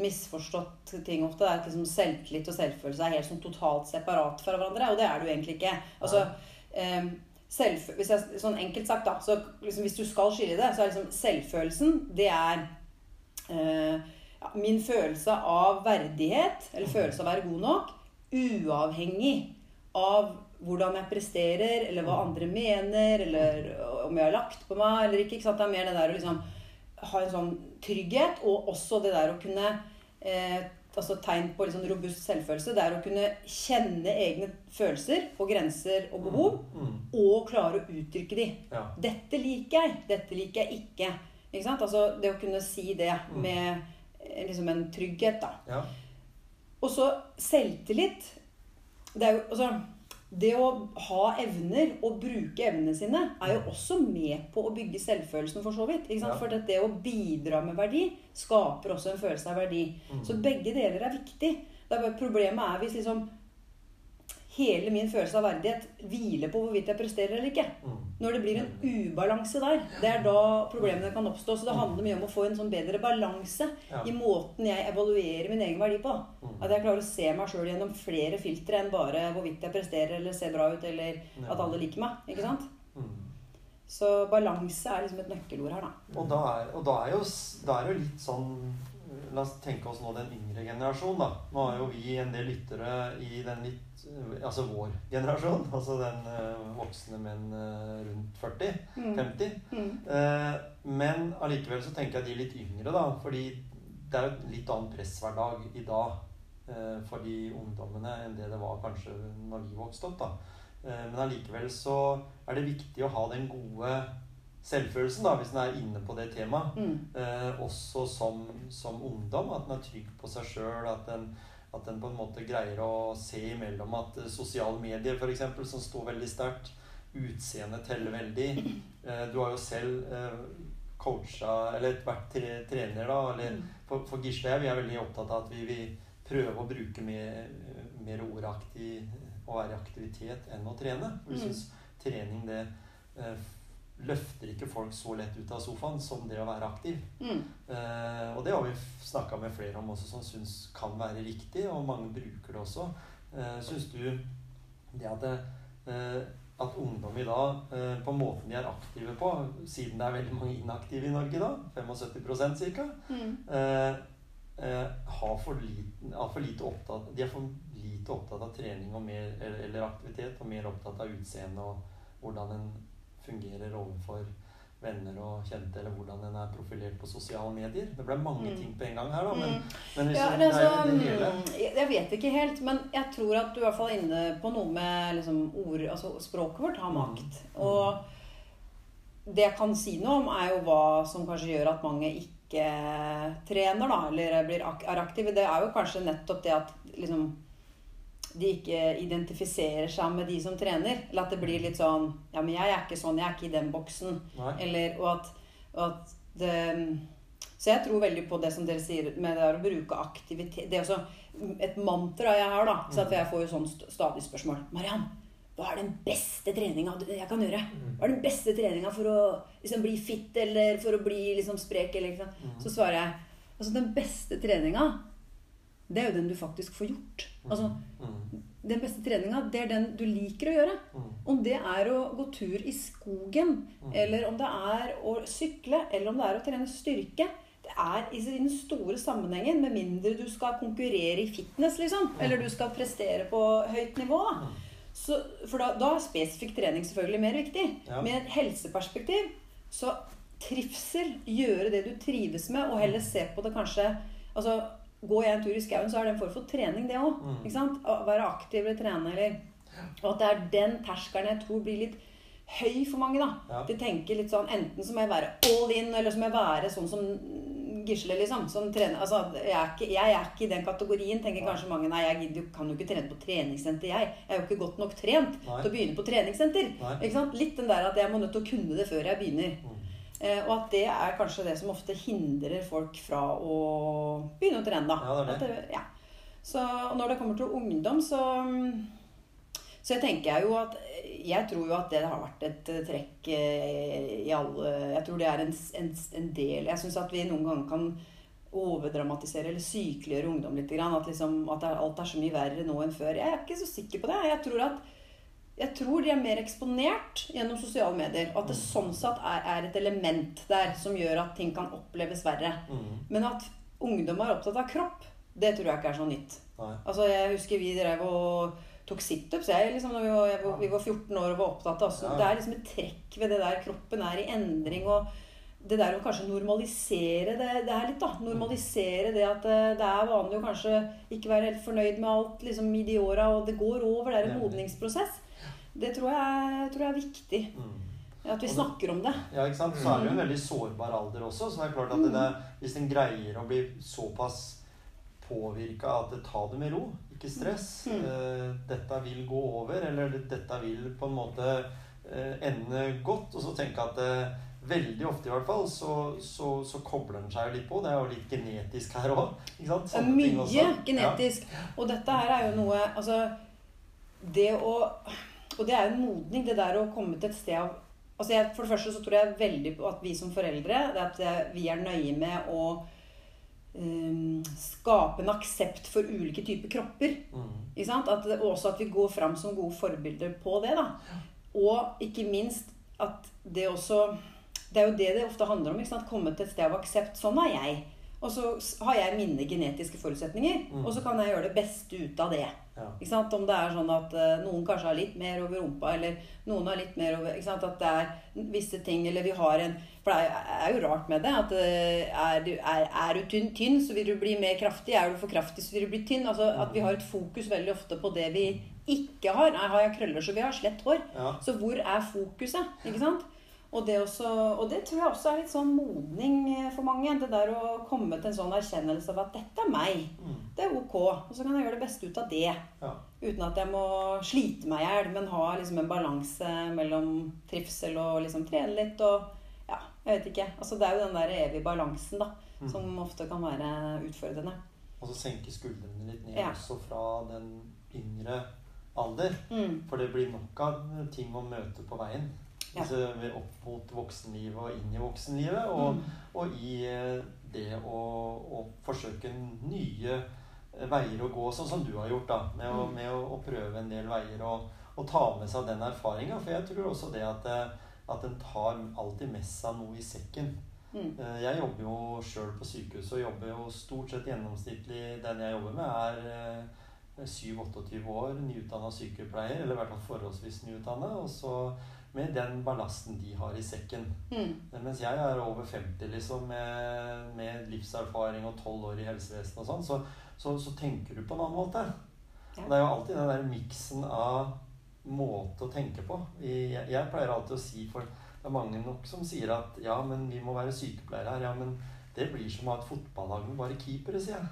misforstått ting ofte, er at liksom selvtillit og selvfølelse er helt sånn totalt separat fra hverandre. Og det er det jo egentlig ikke. Altså, selv, hvis jeg, sånn enkelt sagt, da, så liksom, hvis du skal skille det, så er liksom selvfølelsen det er ja, min følelse av verdighet, eller følelse av å være god nok, uavhengig av hvordan jeg presterer, eller hva andre mener, eller om jeg har lagt på meg eller ikke. ikke? Det er mer det der å liksom ha en sånn trygghet, og også det der å kunne eh, altså Tegn på sånn robust selvfølelse. Det er å kunne kjenne egne følelser og grenser og behov, Mm. og klare å uttrykke de. Ja. Dette liker jeg, dette liker jeg ikke. Ikke sant? Altså det å kunne si det Mm. med liksom en trygghet, da. ja. Og så selvtillit. Det er jo altså Det å ha evner og bruke evnene sine er jo også med på å bygge selvfølelsen, for så vidt. Ikke? Ja. For det å bidra med verdi skaper også en følelse av verdi. Mm. Så begge deler er viktig. Det er bare Problemet er hvis liksom hele min følelse av verdighet hviler på hvorvidt jeg presterer eller ikke. Mm. Når det blir en ubalanse der, det er da problemene kan oppstå. Så det handler mye om å få en sånn bedre balanse i måten jeg evaluerer min egen verdi på. Mm. At jeg klarer å se meg sjøl gjennom flere filtre enn bare hvorvidt jeg presterer eller ser bra ut, eller at alle liker meg. Ikke sant? Mm. Så balanse er liksom et nøkkelord her, da. Og da er, og da er jo da er jo litt sånn La oss tenke oss nå den yngre generasjonen, da. Nå har jo vi en del lyttere i den litt Altså vår generasjon. Altså den eh, voksne menn eh, rundt 40. Mm. 50. Mm. Eh, men allikevel så tenker jeg de litt yngre, da. Fordi det er jo et litt annen presshverdag i dag eh, for de ungdommene enn det det var kanskje når vi vokste opp. da. Eh, men allikevel så er det viktig å ha den gode selvfølelsen, da, hvis en er inne på det temaet. Mm. Eh, også som, som ungdom. At en er trygg på seg sjøl. At, at en på en måte greier å se imellom at eh, sosiale medier, f.eks., som står veldig sterkt, utseendet teller veldig. Eh, du har jo selv eh, coacha, eller vært tre, trener, da. Eller Mm. for, for Gisle og jeg, vi er veldig opptatt av at vi vil prøve å bruke mer, mer ordaktig å være i aktivitet enn å trene. For vi Mm. syns trening det eh, løfter ikke folk så lett ut av sofaen som det å være aktiv. Mm. Eh, og det har vi snakka med flere om også, som syns kan være riktig, og mange bruker det også. Eh, syns du det at, eh, at ungdom i dag, eh, på måten de er aktive på, siden det er veldig mange inaktive i Norge da, 75 ca., Mm. eh, eh, har for lite, for lite opptatt, de er for lite opptatt av trening og mer, eller, eller aktivitet, og mer opptatt av utseende og hvordan en fungerer overfor venner og kjente, eller hvordan en er profilert på sosiale medier. Det ble mange Mm. ting på en gang her, da, men, Mm. men hvis Ja, det, altså, det hele. mm, jeg vet ikke helt, men jeg tror at du i hvert fall er inne på noe med liksom, ord Altså språket vårt har makt. Mm. Og det jeg kan si noe om, er jo hva som kanskje gjør at mange ikke trener, da, eller blir er aktive. Det er jo kanskje nettopp det at liksom de ikke identifiserer seg med de som trener. Eller at det blir litt sånn Ja, men jeg er ikke sånn. Jeg er ikke i den boksen. Nei. Eller, og at, og at det Så jeg tror veldig på det som dere sier med det å bruke aktivitet Det er også et mantra jeg har, da. Så at jeg får jo sånn stadig spørsmål. Mariann, hva er den beste treninga jeg kan gjøre? Hva er den beste treninga for å liksom, bli fit, eller for å bli liksom, sprek? Eller? Mm. Så svarer jeg altså den beste treninga, det er jo den du faktisk får gjort. Altså, Mm. den beste treninga, det er den du liker å gjøre. Mm. Om det er å gå tur i skogen, Mm. eller om det er å sykle, eller om det er å trene styrke. Det er i den store sammenhengen, med mindre du skal konkurrere i fitness, liksom. Eller du skal prestere på høyt nivå. Mm. Så, for da, da er spesifikk trening selvfølgelig mer viktig. Ja. Med et helseperspektiv så trivsel, gjøre det du trives med, og heller se på det kanskje Altså, Går jeg en tur i skauen, så er det en form for trening, det òg. Mm. Å være aktiv eller trene eller Og at det er den terskelen jeg tror blir litt høy for mange. da. Ja. De tenker litt sånn Enten så må jeg være all in, eller så må jeg være sånn som Gisle, liksom. Som trener. Altså, jeg er, ikke, jeg er ikke i den kategorien, tenker kanskje mange. Nei, jeg gidder kan jo ikke trene på treningssenter, jeg. Jeg er jo ikke godt nok trent Nei. til å begynne på treningssenter. Litt den der at jeg må nødt til å kunne det før jeg begynner. Mm. Eh, og at det er kanskje det som ofte hindrer folk fra å begynne å trene, da. Ja, det er det. At ja. Så når det kommer til ungdom, så så jeg tenker jeg jo at Jeg tror jo at det har vært et eh, trekk eh, i alle Jeg tror det er en, en, en del Jeg syns at vi noen ganger kan overdramatisere eller sykeliggjøre ungdom litt. At, liksom, at alt er så mye verre nå enn før. Jeg er ikke så sikker på det. Jeg tror at jeg tror de er mer eksponert gjennom sosiale medier. Og at det sånn sett er, er et element der som gjør at ting kan oppleves verre. Mm. Men at ungdom er opptatt av kropp, det tror jeg ikke er så nytt. Nei. Altså, Jeg husker vi drev og tok situps liksom, når vi var, jeg, vi var 14 år og var opptatt av. Ja. Det er liksom et trekk ved det der kroppen er i endring. og det der å kanskje normalisere det, det er litt, da. Normalisere det at eh, det er vanlig å kanskje ikke være helt fornøyd med alt liksom, i de åra, og det går over. Det er en modningsprosess. Det tror jeg, tror jeg er viktig. Mm. At vi Og det- snakker om det. Ja, ikke sant? Så er det jo en veldig sårbar alder også. Så det er klart at det, der- hvis en greier å bli såpass påvirka at det tar det med ro, ikke stress Mm. eh, Dette vil gå over, eller dette vil på en måte eh, ende godt. Og så tenke at eh, veldig ofte i hvert fall så, så, så kobler den seg jo litt på. Det er jo litt genetisk her òg. Mye genetisk. Og dette her er jo noe Altså det å Og det er jo en modning, det der å komme til et sted av altså jeg, For det første så tror jeg veldig på at vi som foreldre det at vi er nøye med å um, skape en aksept for ulike typer kropper. Mm. Ikke sant? At, også at vi går fram som gode forbilder på det. da. Og ikke minst at det også Det er jo det det ofte handler om. ikke sant? Komme til et sted av aksept. Sånn er jeg. Og så har jeg mine genetiske forutsetninger, Mm. og så kan jeg gjøre det beste ut av det. Ja. Om det er sånn at uh, noen kanskje har litt mer over rumpa, eller noen har litt mer over ikke sant? At det er visse ting, eller vi har en For det er, er jo rart med det. At uh, er, du, er, er du tynn, tynn, så vil du bli mer kraftig. Er du for kraftig, så vil du bli tynn. Altså At vi har et fokus veldig ofte på det vi ikke har. Nei, har jeg krøller, så vil jeg ha slett hår. Ja. Så hvor er fokuset? Ikke sant? Og det, også, og det tror jeg også er litt sånn modning eh, for mange. Det der å komme til en sånn erkjennelse av at dette er meg. Mm. Det er ok. Og så kan jeg gjøre det beste ut av det. Ja. Uten at jeg må slite meg i hjel, men ha liksom en balanse mellom trivsel og liksom trene litt og Ja, jeg vet ikke. Altså det er jo den der evige balansen, da, Mm. som ofte kan være utfordrende. Og så senke skuldrene litt ned Ja. også fra den yngre alder. Mm. For det blir nok av ting å møte på veien. Altså, opp mot voksenlivet og inn i voksenlivet. Og, Mm. og i eh, det å, å forsøke nye eh, veier å gå, sånn som du har gjort. da, Med å, Mm. med å, å prøve en del veier og, og ta med seg den erfaringa. For jeg tror også det at, eh, at en tar alltid med seg noe i sekken. Mm. Jeg jobber jo sjøl på sykehus og jobber jo stort sett gjennomsnittlig Den jeg jobber med, er eh, 7-28 år, nyutdanna sykepleier, eller i hvert fall forholdsvis nyutdanna. Og så med den ballasten de har i sekken. Mm. Eh, Mens jeg er over 50 liksom, med, med livserfaring og 12 år i helsevesenet og sånn, så, så, så tenker du på en annen måte. Ja. Det er jo alltid den der miksen av måte å tenke på. Jeg, jeg pleier alltid å si for det er mange nok som sier at ja, men vi må være sykepleiere her. Ja, men det blir som å ha et fotballag med bare keepere, sier jeg.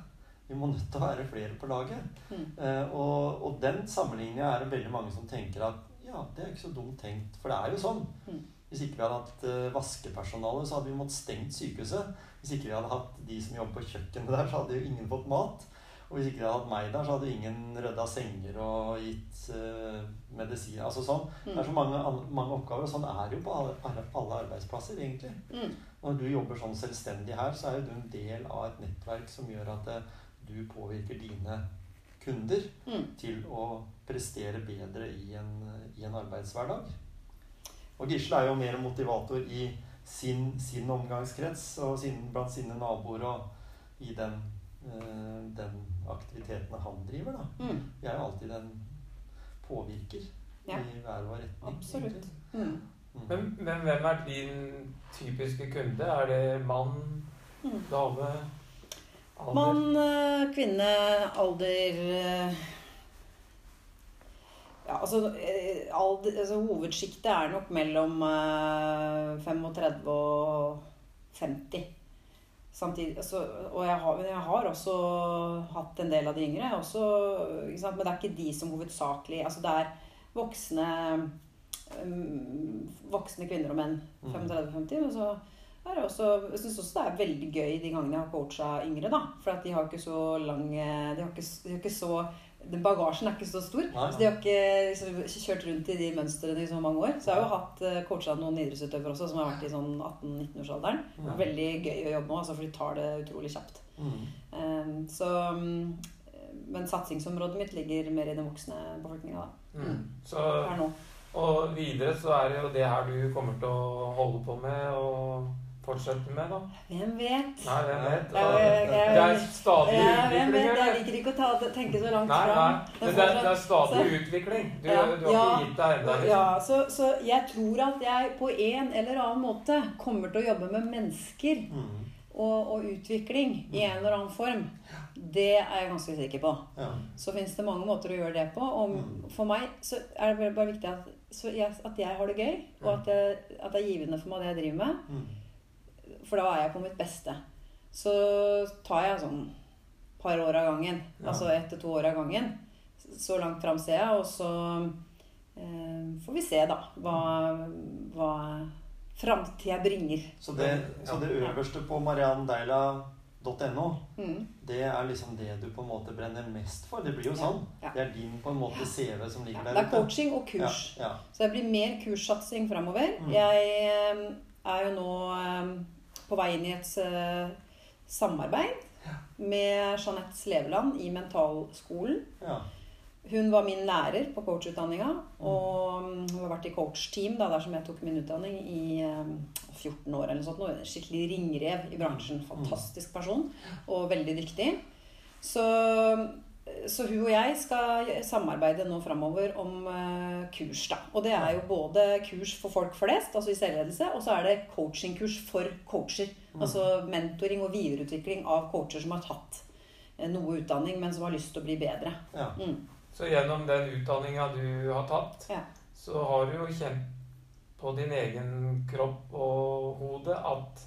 Vi må nødt til å være flere på laget. Mm. Eh, og, og den sammenligninga er det veldig mange som tenker at ja, det er ikke så dumt tenkt. For det er jo sånn. Mm. Hvis ikke vi hadde hatt eh, vaskepersonale, så hadde vi måttet stengt sykehuset. Hvis ikke vi hadde hatt de som jobber på kjøkkenet der, så hadde jo ingen fått mat. Og hvis ikke vi hadde hatt meg der, så hadde ingen rydda senger og gitt uh, medisin. Altså sånn. Det er så mange, mange oppgaver, og sånn er det jo på alle alle arbeidsplasser, egentlig. Mm. Når du jobber sånn selvstendig her, så er jo du en del av et nettverk som gjør at uh, du påvirker dine kunder Mm. til å prestere bedre i en, i en arbeidshverdag. Og Gisle er jo mer motivator i sin, sin omgangskrets og sin, blant sine naboer og i den, øh, den aktiviteten han driver. da. Mm. Vi er jo alltid en påvirker Ja. i hver vår retning. Absolutt. Mm. Mm. Men, men hvem er din typiske kunde? Er det mann, Mm. dame? Mann, eh, kvinne, alder eh, Ja, altså, eh, alder, altså Hovedsjiktet er nok mellom eh, 35 og 50. Samtidig, altså, og jeg har, jeg har også hatt en del av de yngre. Også? Men det er ikke de som hovedsakelig altså Det er voksne um, voksne kvinner og menn. Mm. 35-50. Og så også, jeg syns også det er veldig gøy de gangene jeg har coacha yngre. da, For at de har ikke så lang De har ikke, de har ikke så den Bagasjen er ikke så stor. Nei, Så de har ikke liksom, kjørt rundt i de mønstrene i så mange år. Så jeg har jo hatt uh, coacha noen idrettsutøvere også som har vært i sånn 18-19-årsalderen. Ja. Veldig gøy å jobbe med, altså, for de tar det utrolig kjapt. Mm. Um, så um, Men satsingsområdet mitt ligger mer i den voksne befolkninga, da. Mm. Så, Per nå. og videre så er det jo det her du kommer til å holde på med og fortsette med, da. Hvem vet? Nei, hvem vet? Jeg- jeg- jeg- det er stadig Ja, hvem utvikling, vet? Jeg liker ikke å ta, tenke så langt Nei, nei. fram. Men det, er- det er stadig utvikling. Du, Ja, du har ja, ikke gitt deg ennå. Ja, Liksom. så, så jeg tror at jeg på en eller annen måte kommer til å jobbe med mennesker Mm. og, og utvikling i en eller annen form. Det er jeg ganske sikker på. Ja. Så fins det mange måter å gjøre det på. Og Mm. for meg så er det bare viktig at, så jeg, at jeg har det gøy, og at, jeg, at det er givende for meg det jeg driver med. Mm. For da er jeg på mitt beste. Så tar jeg sånn par år av gangen. Ja. Altså ett til to år av gangen. Så langt fram ser jeg, og så eh, får vi se, da, hva, hva framtida bringer. Så, det, så det øverste på Mariann Mm. Det er liksom det du på en måte brenner mest for. Det blir jo sånn. ja. Det er din på en måte CV som ligger der. Det er coaching og kurs. Så det blir mer kurssatsing framover. Mm. Jeg eh, er jo nå eh, på vei inn i et eh, samarbeid med Jeanette Sleveland i Mentalskolen. ja. Hun var min lærer på coachutdanninga, og mm, hun har vært i coachteam da, der som jeg tok min utdanning i eh, 14 år eller noe sånt. Skikkelig ringrev i bransjen. Fantastisk person, og veldig dyktig. Så, så hun og jeg skal samarbeide nå framover om eh, kurs, da. Og det er jo både kurs for folk flest, altså i selvledelse, og så er det coachingkurs for coacher. Altså mentoring og videreutvikling av coacher som har tatt eh, noe utdanning, men som har lyst til å bli bedre. ja. Mm. Så gjennom den utdanninga du har tatt, Ja. så har du jo kjent på din egen kropp og hode at,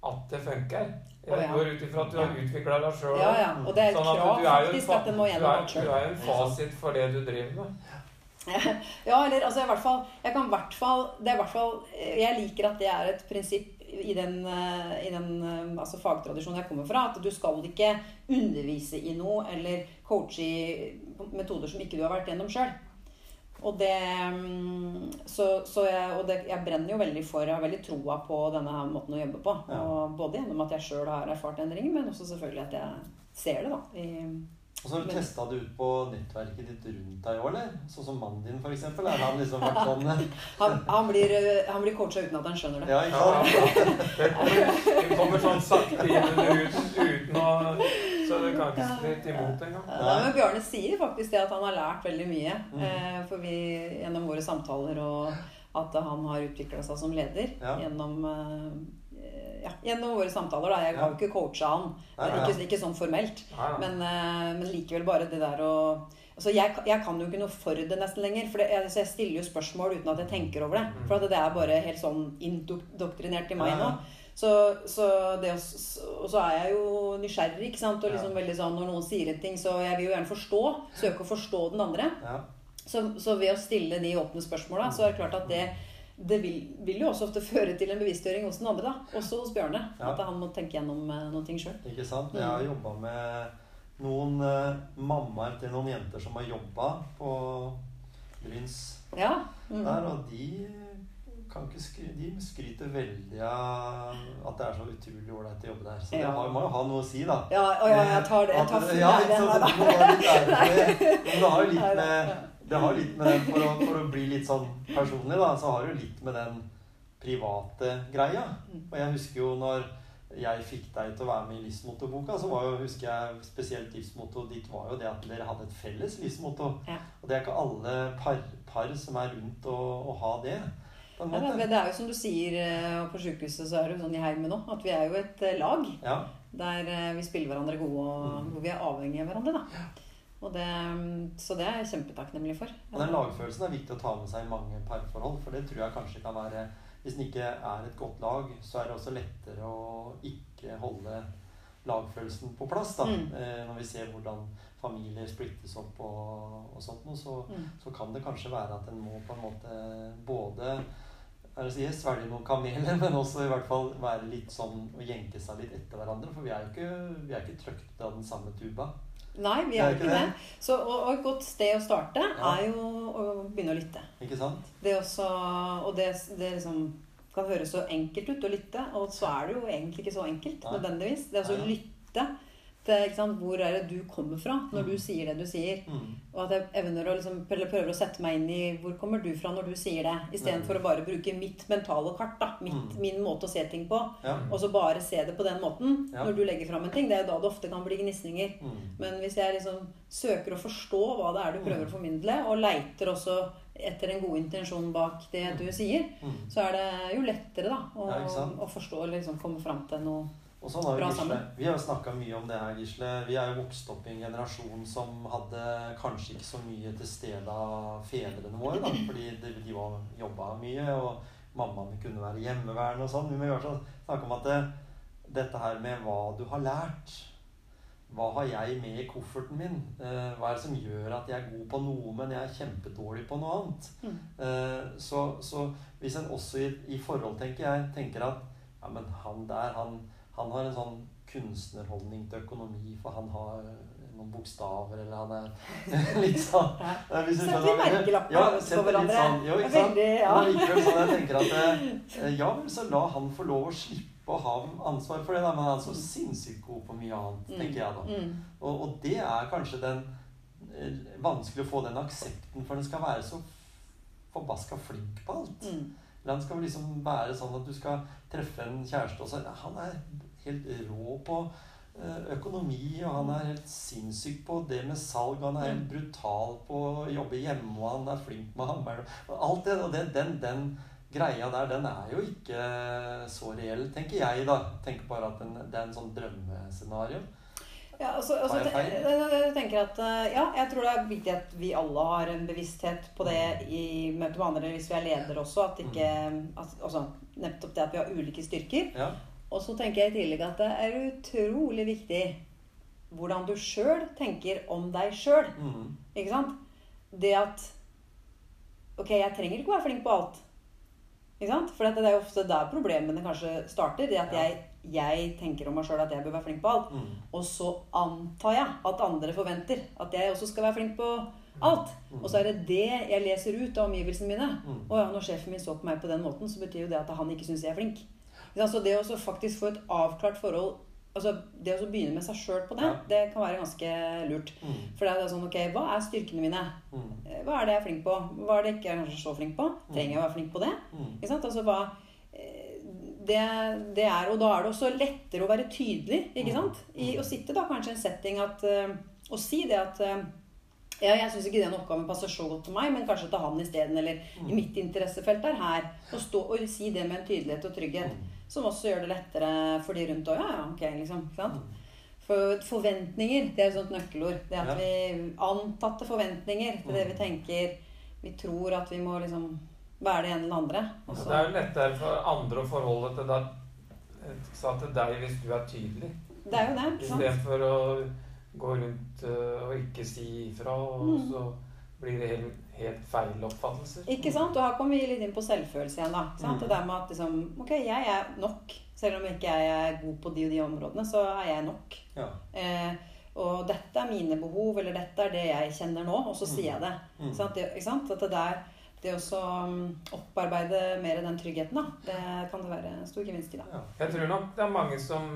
at det funker. Jeg ja. går ut ifra at du har utvikla deg sjøl. Ja, ja. Og det er et Sånn krav du er faktisk at det må Du gjennom er, alt du er en fasit for det du driver med. Ja, eller altså i hvert fall Jeg kan hvert fall Det er hvert fall Jeg liker at det er et prinsipp i den, eh, i den eh, altså fagtradisjonen jeg kommer fra. At du skal ikke undervise i noe eller coache i metoder som ikke du har vært gjennom sjøl. Og det mm, Så, så jeg, og det, jeg brenner jo veldig for Jeg har veldig troa på denne her måten å jobbe på. Ja. Og både gjennom at jeg sjøl har erfart endringer, men også selvfølgelig at jeg ser det, da. I, Og så har du testa det ut på nettverket ditt rundt deg òg, eller? Sånn som mannen din, f.eks. Har han liksom vært sånn han, han, blir, eh, han blir coacha uten at han skjønner det. Ja, ja, ja. Det kommer, det kommer sånn sakte inn huden uten å Så du kan ikke stritte imot engang. Ja, men Bjarne sier faktisk det at han har lært veldig mye. Mm. Eh, for vi, gjennom våre samtaler og at han har utvikla seg som leder Ja. gjennom, eh, ja, gjennom våre samtaler. Da. Jeg har jo ikke coacha han, ikke, ikke sånn formelt. Men, eh, men likevel bare det der å Altså jeg, jeg kan jo ikke noe for det nesten lenger. For det, jeg, jeg stiller jo spørsmål uten at jeg tenker over det. For at det er bare helt sånn indoktrinert i meg nå. Så, så det og så er jeg jo nysgjerrig, ikke sant. Og liksom Ja. veldig sånn når noen sier en ting, så jeg vil jo gjerne forstå. Søke å forstå den andre. Ja. Så, så ved å stille de åpne spørsmåla, så er det klart at det det vil, vil jo også ofte føre til en bevisstgjøring hos den andre. da, Også hos Bjørne. Ja. At han må tenke gjennom eh, noen ting sjøl. Ikke sant? Mm. Jeg har jobba med noen uh, mammaer til noen jenter som har jobba på Bryns Ja. Mm. der, og de kan ikke skry de skryter veldig av at det er så utrolig ålreit å jobbe der. Så det Ja. har, må jo ha noe å si, da. Ja, og ja, jeg tar det. Jeg tar At- ja, det. Det har jo litt med det har litt med den, for å, for å bli litt sånn personlig, da, så har det jo litt med den private greia. Mm. Og jeg husker jo når jeg fikk deg til å være med i livsmottoboka, så var jo, husker jeg spesielt livsmottoet ditt var jo det at dere hadde et felles livsmotto. Ja. Og det er ikke alle par, par som er rundt å, å ha det. Ja, det, er jo som du sier, eh, og på sykehuset så er det jo sånn i heimen òg, at vi er jo et eh, lag. Ja, Der eh, vi spiller hverandre gode, og Mm. hvor vi er avhengige av hverandre. da. Det, mm, så det er jeg kjempetakknemlig for. og den lagfølelsen er viktig å ta med seg i mange parforhold, for det tror jeg kanskje kan være Hvis den ikke er et godt lag, så er det også lettere å ikke holde lagfølelsen på plass. da. Mm. Når vi ser hvordan familier splittes opp og, og sånt noe, så, Mm. så kan det kanskje være at en må på en måte både er å si, svelge noen kameler, men også i hvert fall være litt sånn og jenke seg litt etter hverandre. For vi er jo ikke, vi er ikke trøkt av den samme tuba. Nei, vi er er ikke det. det. Så, og, og et godt sted å starte Ja. er jo å begynne å lytte. Ikke sant? Det også, og det, det liksom kan høres så enkelt ut å lytte, og så er det jo egentlig ikke så enkelt Nei. nødvendigvis. Det altså å lytte sant, hvor er det du kommer fra når Mm. du sier det du sier. Mm. Og at jeg evner å liksom, prøver å sette meg inn i hvor kommer du fra når du sier det, istedenfor Mm. å bare bruke mitt mentale kart, da, mitt, Mm. min måte å se ting på, Ja. og så bare se det på den måten Ja. når du legger fram en ting. Det er jo da det ofte kan bli gnisninger. Mm. Men hvis jeg liksom søker å forstå hva det er du prøver å formidle, og leiter også etter en god intensjon bak det du sier, Mm. så er det jo lettere da å, å forstå og liksom komme fram til noe Og sånn har jo Gisle. sammen. Vi har jo snakka mye om det her, Gisle. Vi er jo vokst opp i en generasjon som hadde kanskje ikke så mye til stede av fedrene våre, da. Fordi de, de var jobba mye, og mammaene kunne være hjemmeværende og sånn. Vi må jo snakke om at det, dette her med hva du har lært hva har jeg med i kofferten min? Eh, hva er det som gjør at jeg er god på noe, men jeg er kjempedårlig på noe annet? Mm. Eh, så, så hvis en også i, i forhold, tenker jeg, tenker at ja, men han der, han, han har en sånn kunstnerholdning til økonomi, for han har noen bokstaver, eller han er litt sånn Ja. Setter merkelapper Ja, på hverandre. sånn, jo, ikke sant? veldig- ja. Men likevel sånn jeg tenker at eh, Ja vel, så la han få lov å slippe å ha ansvar for det, da. Men han er så sinnssykt god på mye annet, tenker jeg da. Mm. Og, og det er kanskje den eh, Vanskelig å få den aksepten, for den skal være så forbaska flink på alt. Mm. Eller han skal liksom være sånn at du skal treffe en kjæreste og så Han er helt rå på eh, økonomi, og han er helt sinnssyk på det med salg. Han er helt brutal på å jobbe hjemme, og han er flink med hammeren. Alt det, og den, den greia der, den er jo ikke så reell, tenker jeg, da. Tenker bare at den, det er en sånn drømmescenario. Ja, altså, altså, jeg tenker at eh, Ja, jeg tror det er viktig at vi alle har en bevissthet på det i møte med andre hvis vi er ledere også. At ikke at, altså, Nettopp det at vi har ulike styrker. Ja. Og så tenker jeg i tillegg at det er utrolig viktig hvordan du sjøl tenker om deg sjøl. Mm. Ikke sant? Det at Ok, jeg trenger ikke å være flink på alt. Ikke sant? For det er jo ofte der problemene kanskje starter. Det at Ja. jeg, jeg tenker om meg sjøl at jeg bør være flink på alt. Mm. Og så antar jeg at andre forventer at jeg også skal være flink på alt. Mm. Og så er det det jeg leser ut av omgivelsene mine. Mm. Og ja, når sjefen min så på meg på den måten, så betyr jo det at han ikke syns jeg er flink. Så det å faktisk få et avklart forhold Altså det å begynne med seg sjøl på det, Ja. det kan være ganske lurt. Mm. For det er sånn Ok, hva er styrkene mine? Mm. Eh, Hva er det jeg er flink på? Hva er det jeg ikke er så flink på? Trenger jeg å være flink på det? Mm. Ikke sant? Altså hva eh, det, det er, Og da er det også lettere å være tydelig, ikke Mm. sant? I å sitte da kanskje i en setting at eh, Og si det at eh, ja, jeg syns ikke den oppgaven passer så godt til meg, men kanskje til han isteden. Eller i mitt interessefelt er her. Og, stå, og si det med en tydelighet og trygghet. Som også gjør det lettere for de rundt òg. Ja, ja, ok, liksom. Ikke sant? For forventninger, det er et sånt nøkkelord. Det at vi Antatte forventninger til det vi tenker. Vi tror at vi må liksom være det ene eller andre. Så, det er jo lettere for andre å forholde til deg, sa til deg hvis du er tydelig. det er jo det. ikke sant? Istedenfor å gå rundt øh, og ikke si ifra, og Mm. så blir det helt, helt feil oppfattelser. Ikke sant? Og her kommer vi litt inn på selvfølelse igjen. da. Sant? Mm. Det der med at liksom, Ok, jeg er nok. Selv om ikke jeg er god på de og de områdene, så er jeg nok. Ja. Eh, og dette er mine behov, eller dette er det jeg kjenner nå, og så Mm. sier jeg det. Mm. Sant? Det, ikke sant? At det der det å um, opparbeide mer den tryggheten, da, det kan det være stor gevinst i. da. Ja. Jeg tror nok det er mange som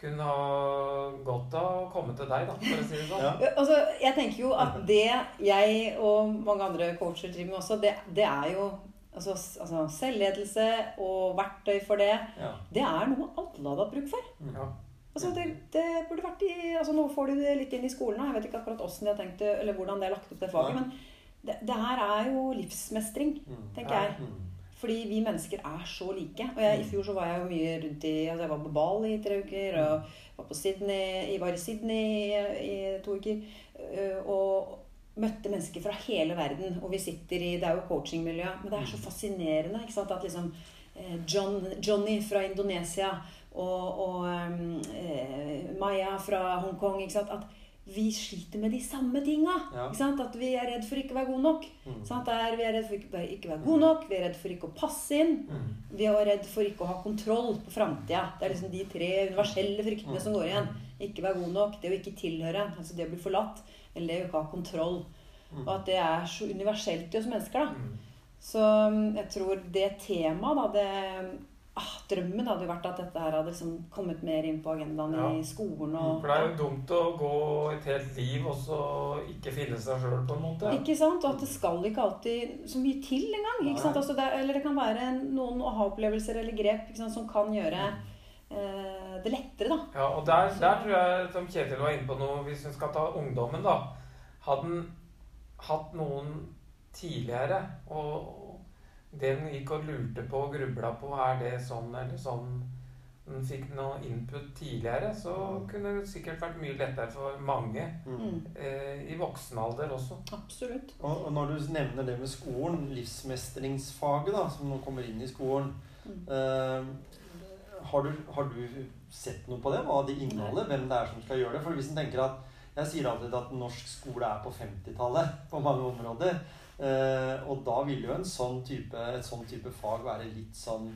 kunne ha godt av å komme til deg, da, for å si det sånn. Ja. Altså, jeg tenker jo at det jeg og mange andre coacher driver med også, det, det er jo altså, altså, selvledelse og verktøy for det. Ja. Det er noe alle hadde hatt bruk for. Ja. Altså, det, det burde vært i, altså, Nå får du det litt inn i skolen. da. Jeg vet ikke akkurat hvordan de har tenkt eller hvordan det er lagt opp det faget. Nei. Men det, det her er jo livsmestring, Mm. tenker jeg. Mm. Fordi vi mennesker er så like. Og jeg, I fjor så var jeg jo mye rundt i altså Jeg var på Bali i tre uker. Og var, på Sydney, jeg var i Sydney i, i to uker. øh, Og møtte mennesker fra hele verden. Og vi sitter i Det er jo coachingmiljø. Men det er så fascinerende ikke sant, at liksom eh, John, Johnny fra Indonesia og, og um, Maya fra Hongkong ikke sant, At vi sliter med de samme tinga. Ja. At vi er redd for ikke å være gode nok. Mm. Er, vi er redd for ikke, ikke være gode nok, vi er redd for ikke å passe inn. Mm. Vi er redd for ikke å ha kontroll på framtida. Det er liksom de tre universelle fryktene som går igjen. Ikke være god nok, det å ikke tilhøre, altså det å bli forlatt, eller det å ikke ha kontroll. Mm. Og at det er så universelt i oss mennesker. da. Mm. Så um, jeg tror det temaet, da det, ah, Drømmen hadde jo vært at dette her hadde liksom kommet mer inn på agendaen Ja. i skolen. og... For det er jo dumt å gå et helt liv og så ikke finne seg sjøl, på en måte. Ikke sant? Og at det skal ikke alltid så mye til engang. Ikke sant? Altså det, eller det kan være noen aha-opplevelser eller grep ikke sant, som kan gjøre eh, det lettere, da. Ja, og der, der tror jeg, som Kjetil var inne på noe, hvis vi skal ta ungdommen, da Hadde han hatt noen tidligere, og det den gikk og lurte på og grubla på, er det sånn eller sånn den fikk noe input tidligere, så kunne det sikkert vært mye lettere for mange Mm. Mm, eh, i voksen alder også. absolutt. Og, og når du nevner det med skolen, livsmestringsfaget da, som nå kommer inn i skolen Mm. eh, har, du, har du sett noe på det? Hva det inneholder? Hvem det er som skal gjøre det? For hvis en tenker at Jeg sier alltid at norsk skole er på 50-tallet på mange områder. Eh, og da vil jo en sånn type, et sånn type fag være litt sånn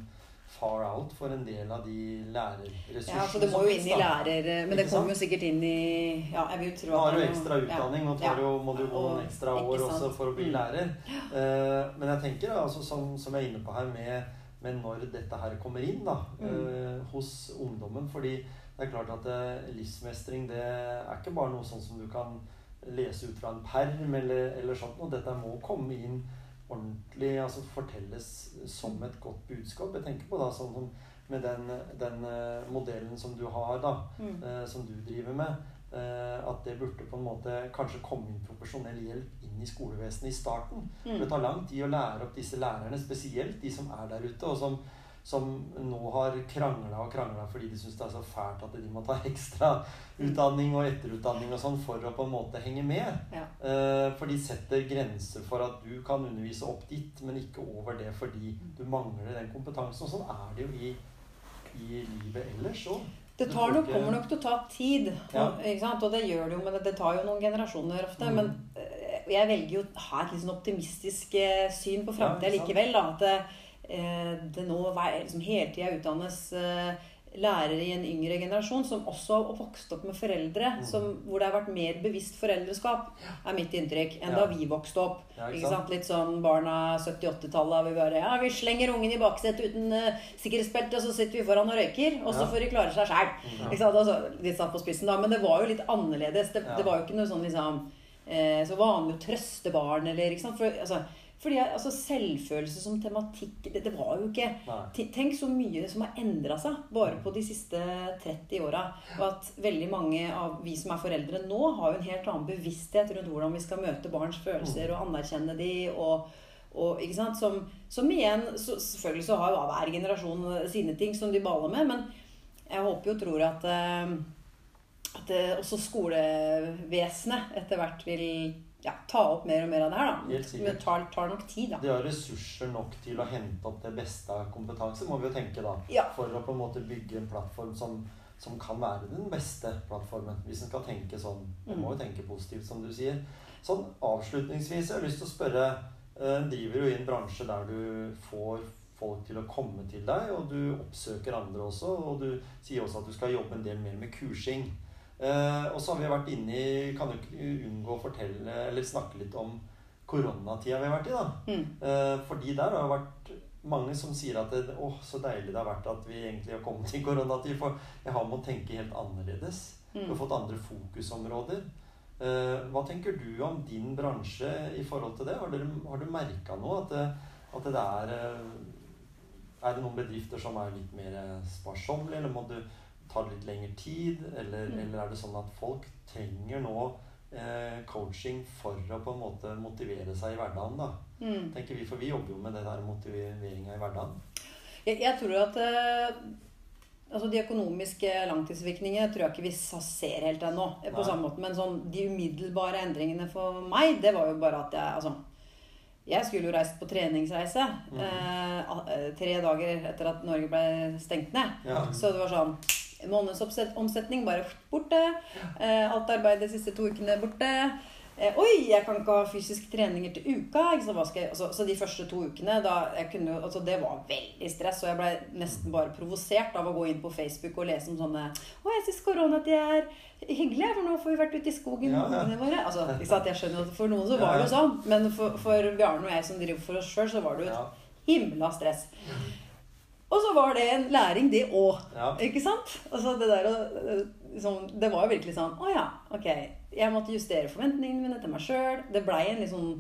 far out for en del av de lærerressursene. Ja, så det må jo inn i lærer... Men det kommer jo sikkert inn i Ja, jeg vil jo tro Nå har at du ekstra utdanning, nå tar Ja. du, må du gå Og- noen ekstra år også for å bli Mm. lærer. Eh, men jeg tenker altså, som, som jeg er inne på her, med, med når dette her kommer inn da, eh, hos ungdommen. Fordi det er klart at eh, livsmestring det er ikke bare noe sånn som du kan lese ut fra en perm eller, eller sånt noe. Dette må komme inn ordentlig, altså fortelles som et godt budskap. Jeg tenker på da sånn som med den, den eh, modellen som du har da, Mm. eh, som du driver med, eh, at det burde på en måte kanskje komme inn profesjonell hjelp inn i skolevesenet i starten. For det Mm. tar lang tid å lære opp disse lærerne, spesielt de som er der ute, og som, som nå har krangla og krangla fordi de syns det er så fælt at de må ta ekstra utdanning og etterutdanning og sånn for å på en måte henge med. Ja. Eh, for de setter grenser for at du kan undervise opp dit, men ikke over det fordi du mangler den kompetansen. Og sånn er det jo i, i livet ellers òg. Det tar nok, kommer nok til å ta tid, Ja. og, og det gjør det jo, men det, det tar jo noen generasjoner ofte. Mm. Men eh, jeg velger jo å ha et litt sånn optimistisk eh, syn på framtida Ja, likevel. Da, at det, eh, nå vei- liksom hele tida utdannes eh, lærere i en yngre generasjon som også har vokst opp med foreldre Mm. som, hvor det har vært mer bevisst foreldreskap, er mitt inntrykk, enn da vi vokste opp. Ja, Ikke sant? Litt sånn barna 70-80-tallet. Vi bare Ja, vi slenger ungen i baksetet uten uh, sikkerhetsbelte, og så sitter vi foran og røyker. Og så får de klare seg sjæl. Ja. Altså, litt satt på spissen, da. Men det var jo litt annerledes. Det, det var jo ikke noe sånn liksom eh, Så vanlig å trøste barn, eller ikke sant. For, altså, fordi altså, selvfølelse som tematikk, det, det var jo ikke Nei. Tenk så mye som har endra seg bare på de siste 30 åra. Og at veldig mange av vi som er foreldre nå, har jo en helt annen bevissthet rundt hvordan vi skal møte barns følelser og anerkjenne de, og, og ikke sant? Som, som igjen så, Selvfølgelig så har jo hver generasjon sine ting som de baler med, men jeg håper jo og tror at eh, at eh, også skolevesenet etter hvert vil ja, ta opp mer og mer av det her. da. Helt sikkert. Det tar, tar nok tid, da. De har ressurser nok til å hente opp det beste av kompetanse, må vi jo tenke da. Ja. For å på en måte bygge en plattform som, som kan være den beste plattformen. Hvis en skal tenke sånn. En må jo tenke positivt, som du sier. Sånn avslutningsvis, jeg har lyst til å spørre eh, Driver jo i en bransje der du får folk til å komme til deg, og du oppsøker andre også. Og du sier også at du skal jobbe en del mer med kursing. Eh, og så har vi vært inne i Kan du ikke unngå å fortelle eller snakke litt om koronatida vi har vært i, da? Mm. Eh, fordi der har det vært mange som sier at det, åh, så deilig det har vært at vi egentlig har kommet i koronatid. For jeg har måttet tenke helt annerledes. Du har Mm. fått andre fokusområder. Eh, hva tenker du om din bransje i forhold til det? Har, dere, har du merka noe? At det, at det er eh, Er det noen bedrifter som er litt mer sparsommelige, eller må du ta det litt lengre tid? Eller, Mm. eller er det sånn at folk trenger nå eh, coaching for å på en måte motivere seg i hverdagen? da? Mm. tenker vi, For vi jobber jo med det der motiveringa i hverdagen. Jeg, jeg tror at eh, altså De økonomiske langtidsvirkningene tror jeg ikke vi ser helt ennå. eh, på Nei. samme måte, Men sånn, de umiddelbare endringene for meg, det var jo bare at jeg altså, Jeg skulle jo reist på treningsreise Mhm. eh, eh, tre dager etter at Norge ble stengt ned. Ja. Så det var sånn Månedsomsetning bare borte. Eh, alt arbeidet de siste to ukene borte. Eh, oi, jeg kan ikke ha fysiske treninger til uka. Jeg? Altså, så de første to ukene, da, kunne, altså, det var veldig stress. Og jeg ble nesten bare provosert av å gå inn på Facebook og lese om sånne Å, jeg syns koronatid er hyggelig, for nå får vi vært ute i skogen med Ja, ja. våre. Altså, sant? Jeg skjønner at For noen så var det jo sånn, men for, for Bjarne og jeg som driver for oss sjøl, så var det jo et himla stress. Og så var det en læring, det òg. Ja. Ikke sant? Altså det der liksom, Det var jo virkelig sånn Å ja, ok. Jeg måtte justere forventningene mine til meg sjøl. Det blei en litt sånn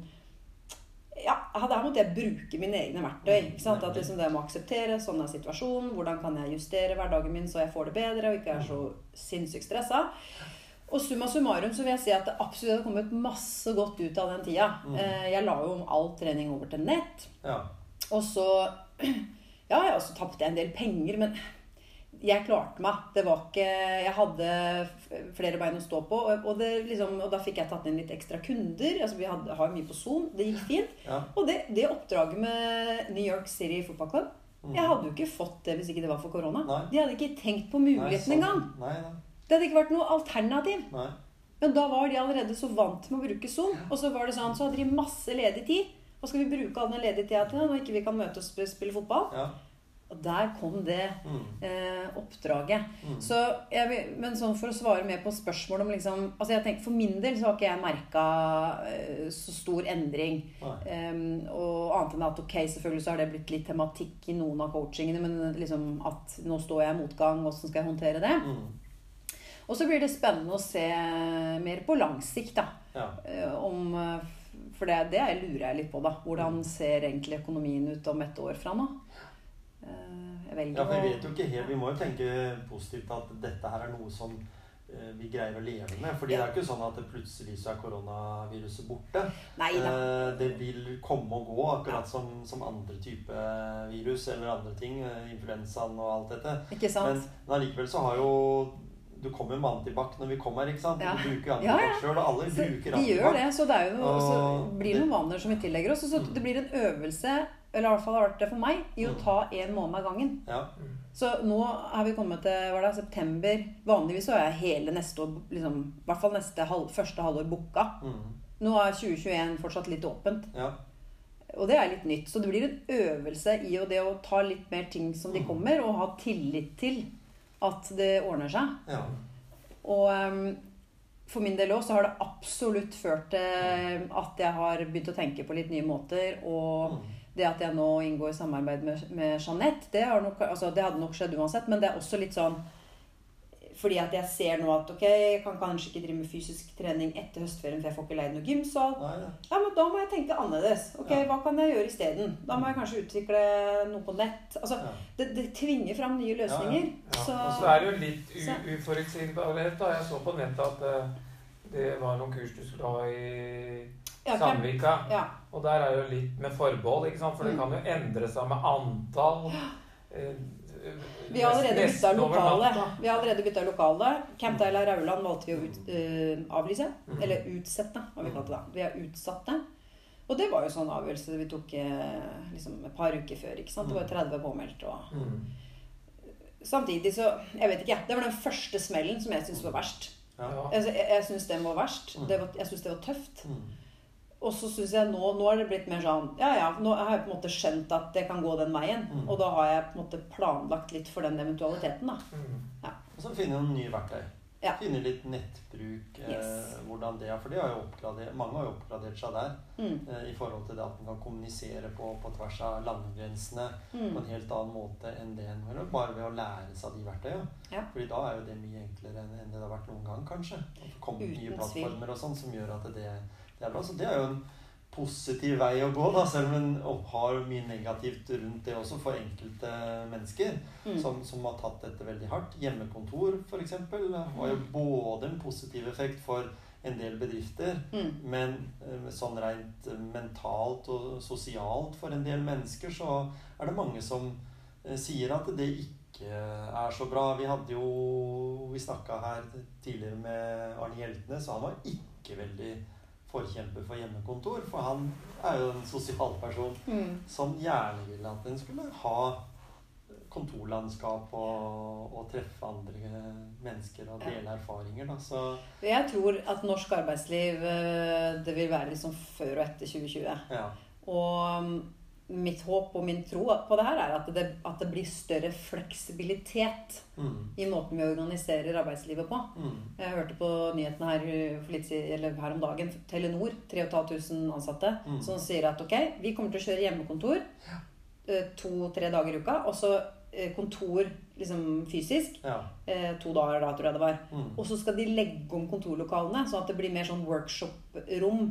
Ja, der måtte jeg bruke mine egne verktøy. ikke sant? At liksom det å akseptere sånn er situasjonen. Hvordan kan jeg justere hverdagen min så jeg får det bedre og ikke er så sinnssykt stressa. Og summa summarum så vil jeg si at det absolutt har kommet masse godt ut av den tida. Mm. Eh, Jeg la jo om all trening over til nett. Ja. Og så Ja, jeg også tapte en del penger, men jeg klarte meg. Det var ikke Jeg hadde flere bein å stå på, og, det liksom, og da fikk jeg tatt inn litt ekstra kunder. Altså, vi hadde, har mye på Zoom. Det gikk fint. ja. Og det, det oppdraget med New York City Football Club Mm. Jeg hadde jo ikke fått det hvis ikke det var for korona. Nei. De hadde ikke tenkt på muligheten sånn. engang. Det hadde ikke vært noe alternativ. nei. Men da var de allerede så vant med å bruke Zoom. Og så var det sånn, så hadde de masse ledig tid. Hva skal vi bruke all den ledige tida til når ikke vi kan møtes og spille fotball? Ja. Og der kom det Mm. eh, oppdraget. Mm. Så jeg, men sånn for å svare mer på spørsmålet om liksom altså jeg tenker, For min del så har ikke jeg merka eh, så stor endring. Um, og annet enn at ok, selvfølgelig så har det blitt litt tematikk i noen av coachingene, men liksom at nå står jeg i motgang, åssen skal jeg håndtere det? Mm. Og så blir det spennende å se mer på lang sikt, da. Ja. Om, eh, for det, det lurer jeg litt på, da. Hvordan ser egentlig økonomien ut om et år fra nå? Eh, Jeg velger ja, for vi vet jo ikke helt Vi må jo tenke positivt at dette her er noe som eh, vi greier å leve med. Fordi det er ikke sånn at det plutselig så er koronaviruset borte. Nei. Eh, Det vil komme og gå, akkurat som, som andre type virus eller andre ting. Influensaen og alt dette. Ikke sant? Men, men allikevel så har jo Du kommer med antibac når vi kommer ikke sant? Ja. Du bruker Ja, antibac ja. sjøl, og alle Så bruker vi gjør det, så det jo og, så blir det noen vaner som vi tillegger oss. Og så Mm. det blir en øvelse, eller i hvert fall har vært det for meg, i å Mm. ta én måned av gangen. Ja. Så nå har vi kommet til hva er det, september. Vanligvis så er jeg hele neste år, liksom, i hvert fall neste halv, første halvår booka. Mm. Nå er 2021 fortsatt litt åpent. ja. Og det er litt nytt. Så det blir en øvelse i å, det å ta litt mer ting som de Mm. kommer, og ha tillit til at det ordner seg. ja. Og um, for min del òg så har det absolutt ført til at jeg har begynt å tenke på litt nye måter. Og Mm. det at jeg nå inngår samarbeid med, med Jeanette, det, har nok, altså, det hadde nok skjedd uansett. Men det er også litt sånn fordi at jeg ser nå at ok, jeg kan kanskje ikke drive med fysisk trening etter høstferien, for jeg får ikke leid noe gymsal. Nei, ja. Ja, men da må jeg tenke annerledes. Ok, Ja. Hva kan jeg gjøre isteden? Da må jeg kanskje utvikle noe på nett. Altså, Ja. det, det tvinger fram nye løsninger. Ja, Så, og så er det jo litt uforutsigbarhet. da. Jeg så på nettet at uh, det var noen kurs du skulle ha i Sandvika. ja, Og der er jo litt med forbehold, ikke sant? for det Mm. kan jo endre seg med antall. eh, vi har allerede bytta lokale. Vi har allerede bytta lokale. Camp Deila Rauland valgte vi å ut, uh, avlyse. Mm. Eller utsette, har vi kalt det da. Vi har utsatt det. Og det var jo sånn avgjørelse vi tok eh, liksom et par uker før. ikke sant? Det var jo 30 påmeldt. og... Mm. Samtidig så Jeg vet ikke. Det var den første smellen som jeg syntes var verst. Ja. Ja. Altså, jeg jeg syns den var verst. Mm. Det var, jeg syns det var tøft. Mm. Og så syns jeg nå Nå har det blitt mer sånn Ja, ja, nå har jeg på en måte skjønt at det kan gå den veien. Mm. Og da har jeg på en måte planlagt litt for den eventualiteten, da. Mm. Og så finne noen nye verktøy. Ja. Finne litt nettbruk. Eh, Yes. hvordan det er. For det har jo oppgradert, mange har jo oppgradert seg der. Mm. Eh, I forhold til det at man kan kommunisere på, på tvers av landegrensene på Mm. en helt annen måte enn det en gjør. Bare ved å lære seg de verktøyene. Ja. Fordi da er jo det mye enklere enn enn det har vært noen gang, kanskje. Det kommer Uten nye plattformer og sånn som gjør at det, det er bra. Så det er jo en positiv vei å gå, da, selv om en har mye negativt rundt det også for enkelte mennesker Mm. som, som har tatt dette veldig hardt. Hjemmekontor f.eks. har jo både en positiv effekt for en del bedrifter, Mm. men eh, sånn rent eh, mentalt og sosialt for en del mennesker så er det mange som eh, sier at det ikke er så bra. Vi hadde jo Vi snakka her tidligere med Arne Hjeltnes, og han var ikke veldig forkjemper for hjemmekontor. For han er jo en sosial person Mm. som gjerne ville at en skulle ha kontorlandskap og, og treffe andre mennesker og dele erfaringer. Da. Så Jeg tror at norsk arbeidsliv eh, det vil være liksom før og etter 2020. ja. Og mitt håp og min tro på det her er at det, at det blir større fleksibilitet Mm. i måten vi organiserer arbeidslivet på. Mm. Jeg hørte på nyhetene her, litt, her om dagen. Telenor, 3500 ansatte, Mm. som sier at ok, vi kommer til å kjøre hjemmekontor eh, to-tre dager i uka. Og så eh, kontor liksom fysisk Ja. eh, to dager, da, tror jeg det var. Mm. Og så skal de legge om kontorlokalene, sånn at det blir mer sånn workshop-rom.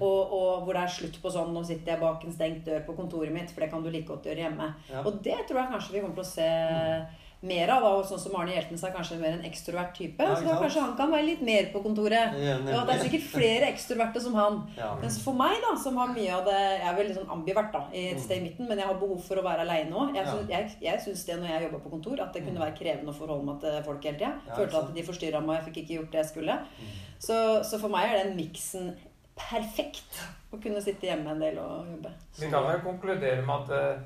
Og, og hvor det er slutt på sånn 'Nå sitter jeg bak en stengt dør på kontoret mitt', for det kan du like godt gjøre hjemme. Ja. Og det tror jeg kanskje vi kommer til å se mer av. og Sånn som Arne Hjeltnes er kanskje mer en ekstrovert type. Ja, så da kanskje han kan være litt mer på kontoret. Ja, Og at det er sikkert flere ekstroverte som han. Ja. Mens for meg, da, som har mye av det Jeg er veldig sånn ambivert da, i et sted i midten, men jeg har behov for å være aleine òg. Jeg, synes, jeg, jeg syns det når jeg jobba på kontor, at det kunne Mm. være krevende å forholde meg til folk hele tida. Ja, Følte at de forstyrra meg, og jeg fikk ikke gjort det jeg skulle. Mm. Så, så for meg er den miksen perfekt. Å kunne sitte hjemme en del og jobbe. Vi kan vel konkludere med at eh,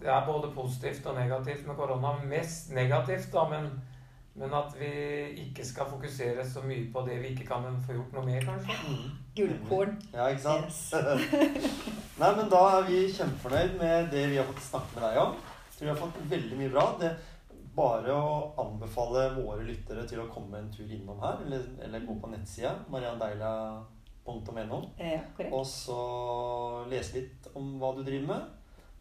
det er både positivt og negativt med korona. Mest negativt, da, men, men at vi ikke skal fokusere så mye på det vi ikke kan få gjort noe med, kanskje. Mm. Gullkorn. Ja, ikke sant? Yes. Nei, men da er vi kjempefornøyd med det vi har fått snakke med deg om. tror vi har fått veldig mye bra. Det bare å anbefale våre lyttere til å komme en tur innom her, eller, eller gå på nettsida mariandeila.no, Ja, og så lese litt om hva du driver med.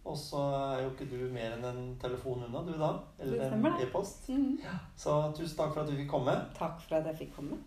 Og så er jo ikke du mer enn en telefon unna, du da. Eller en e-post. Mhm. Så tusen takk for at du fikk komme. Takk for at jeg fikk komme.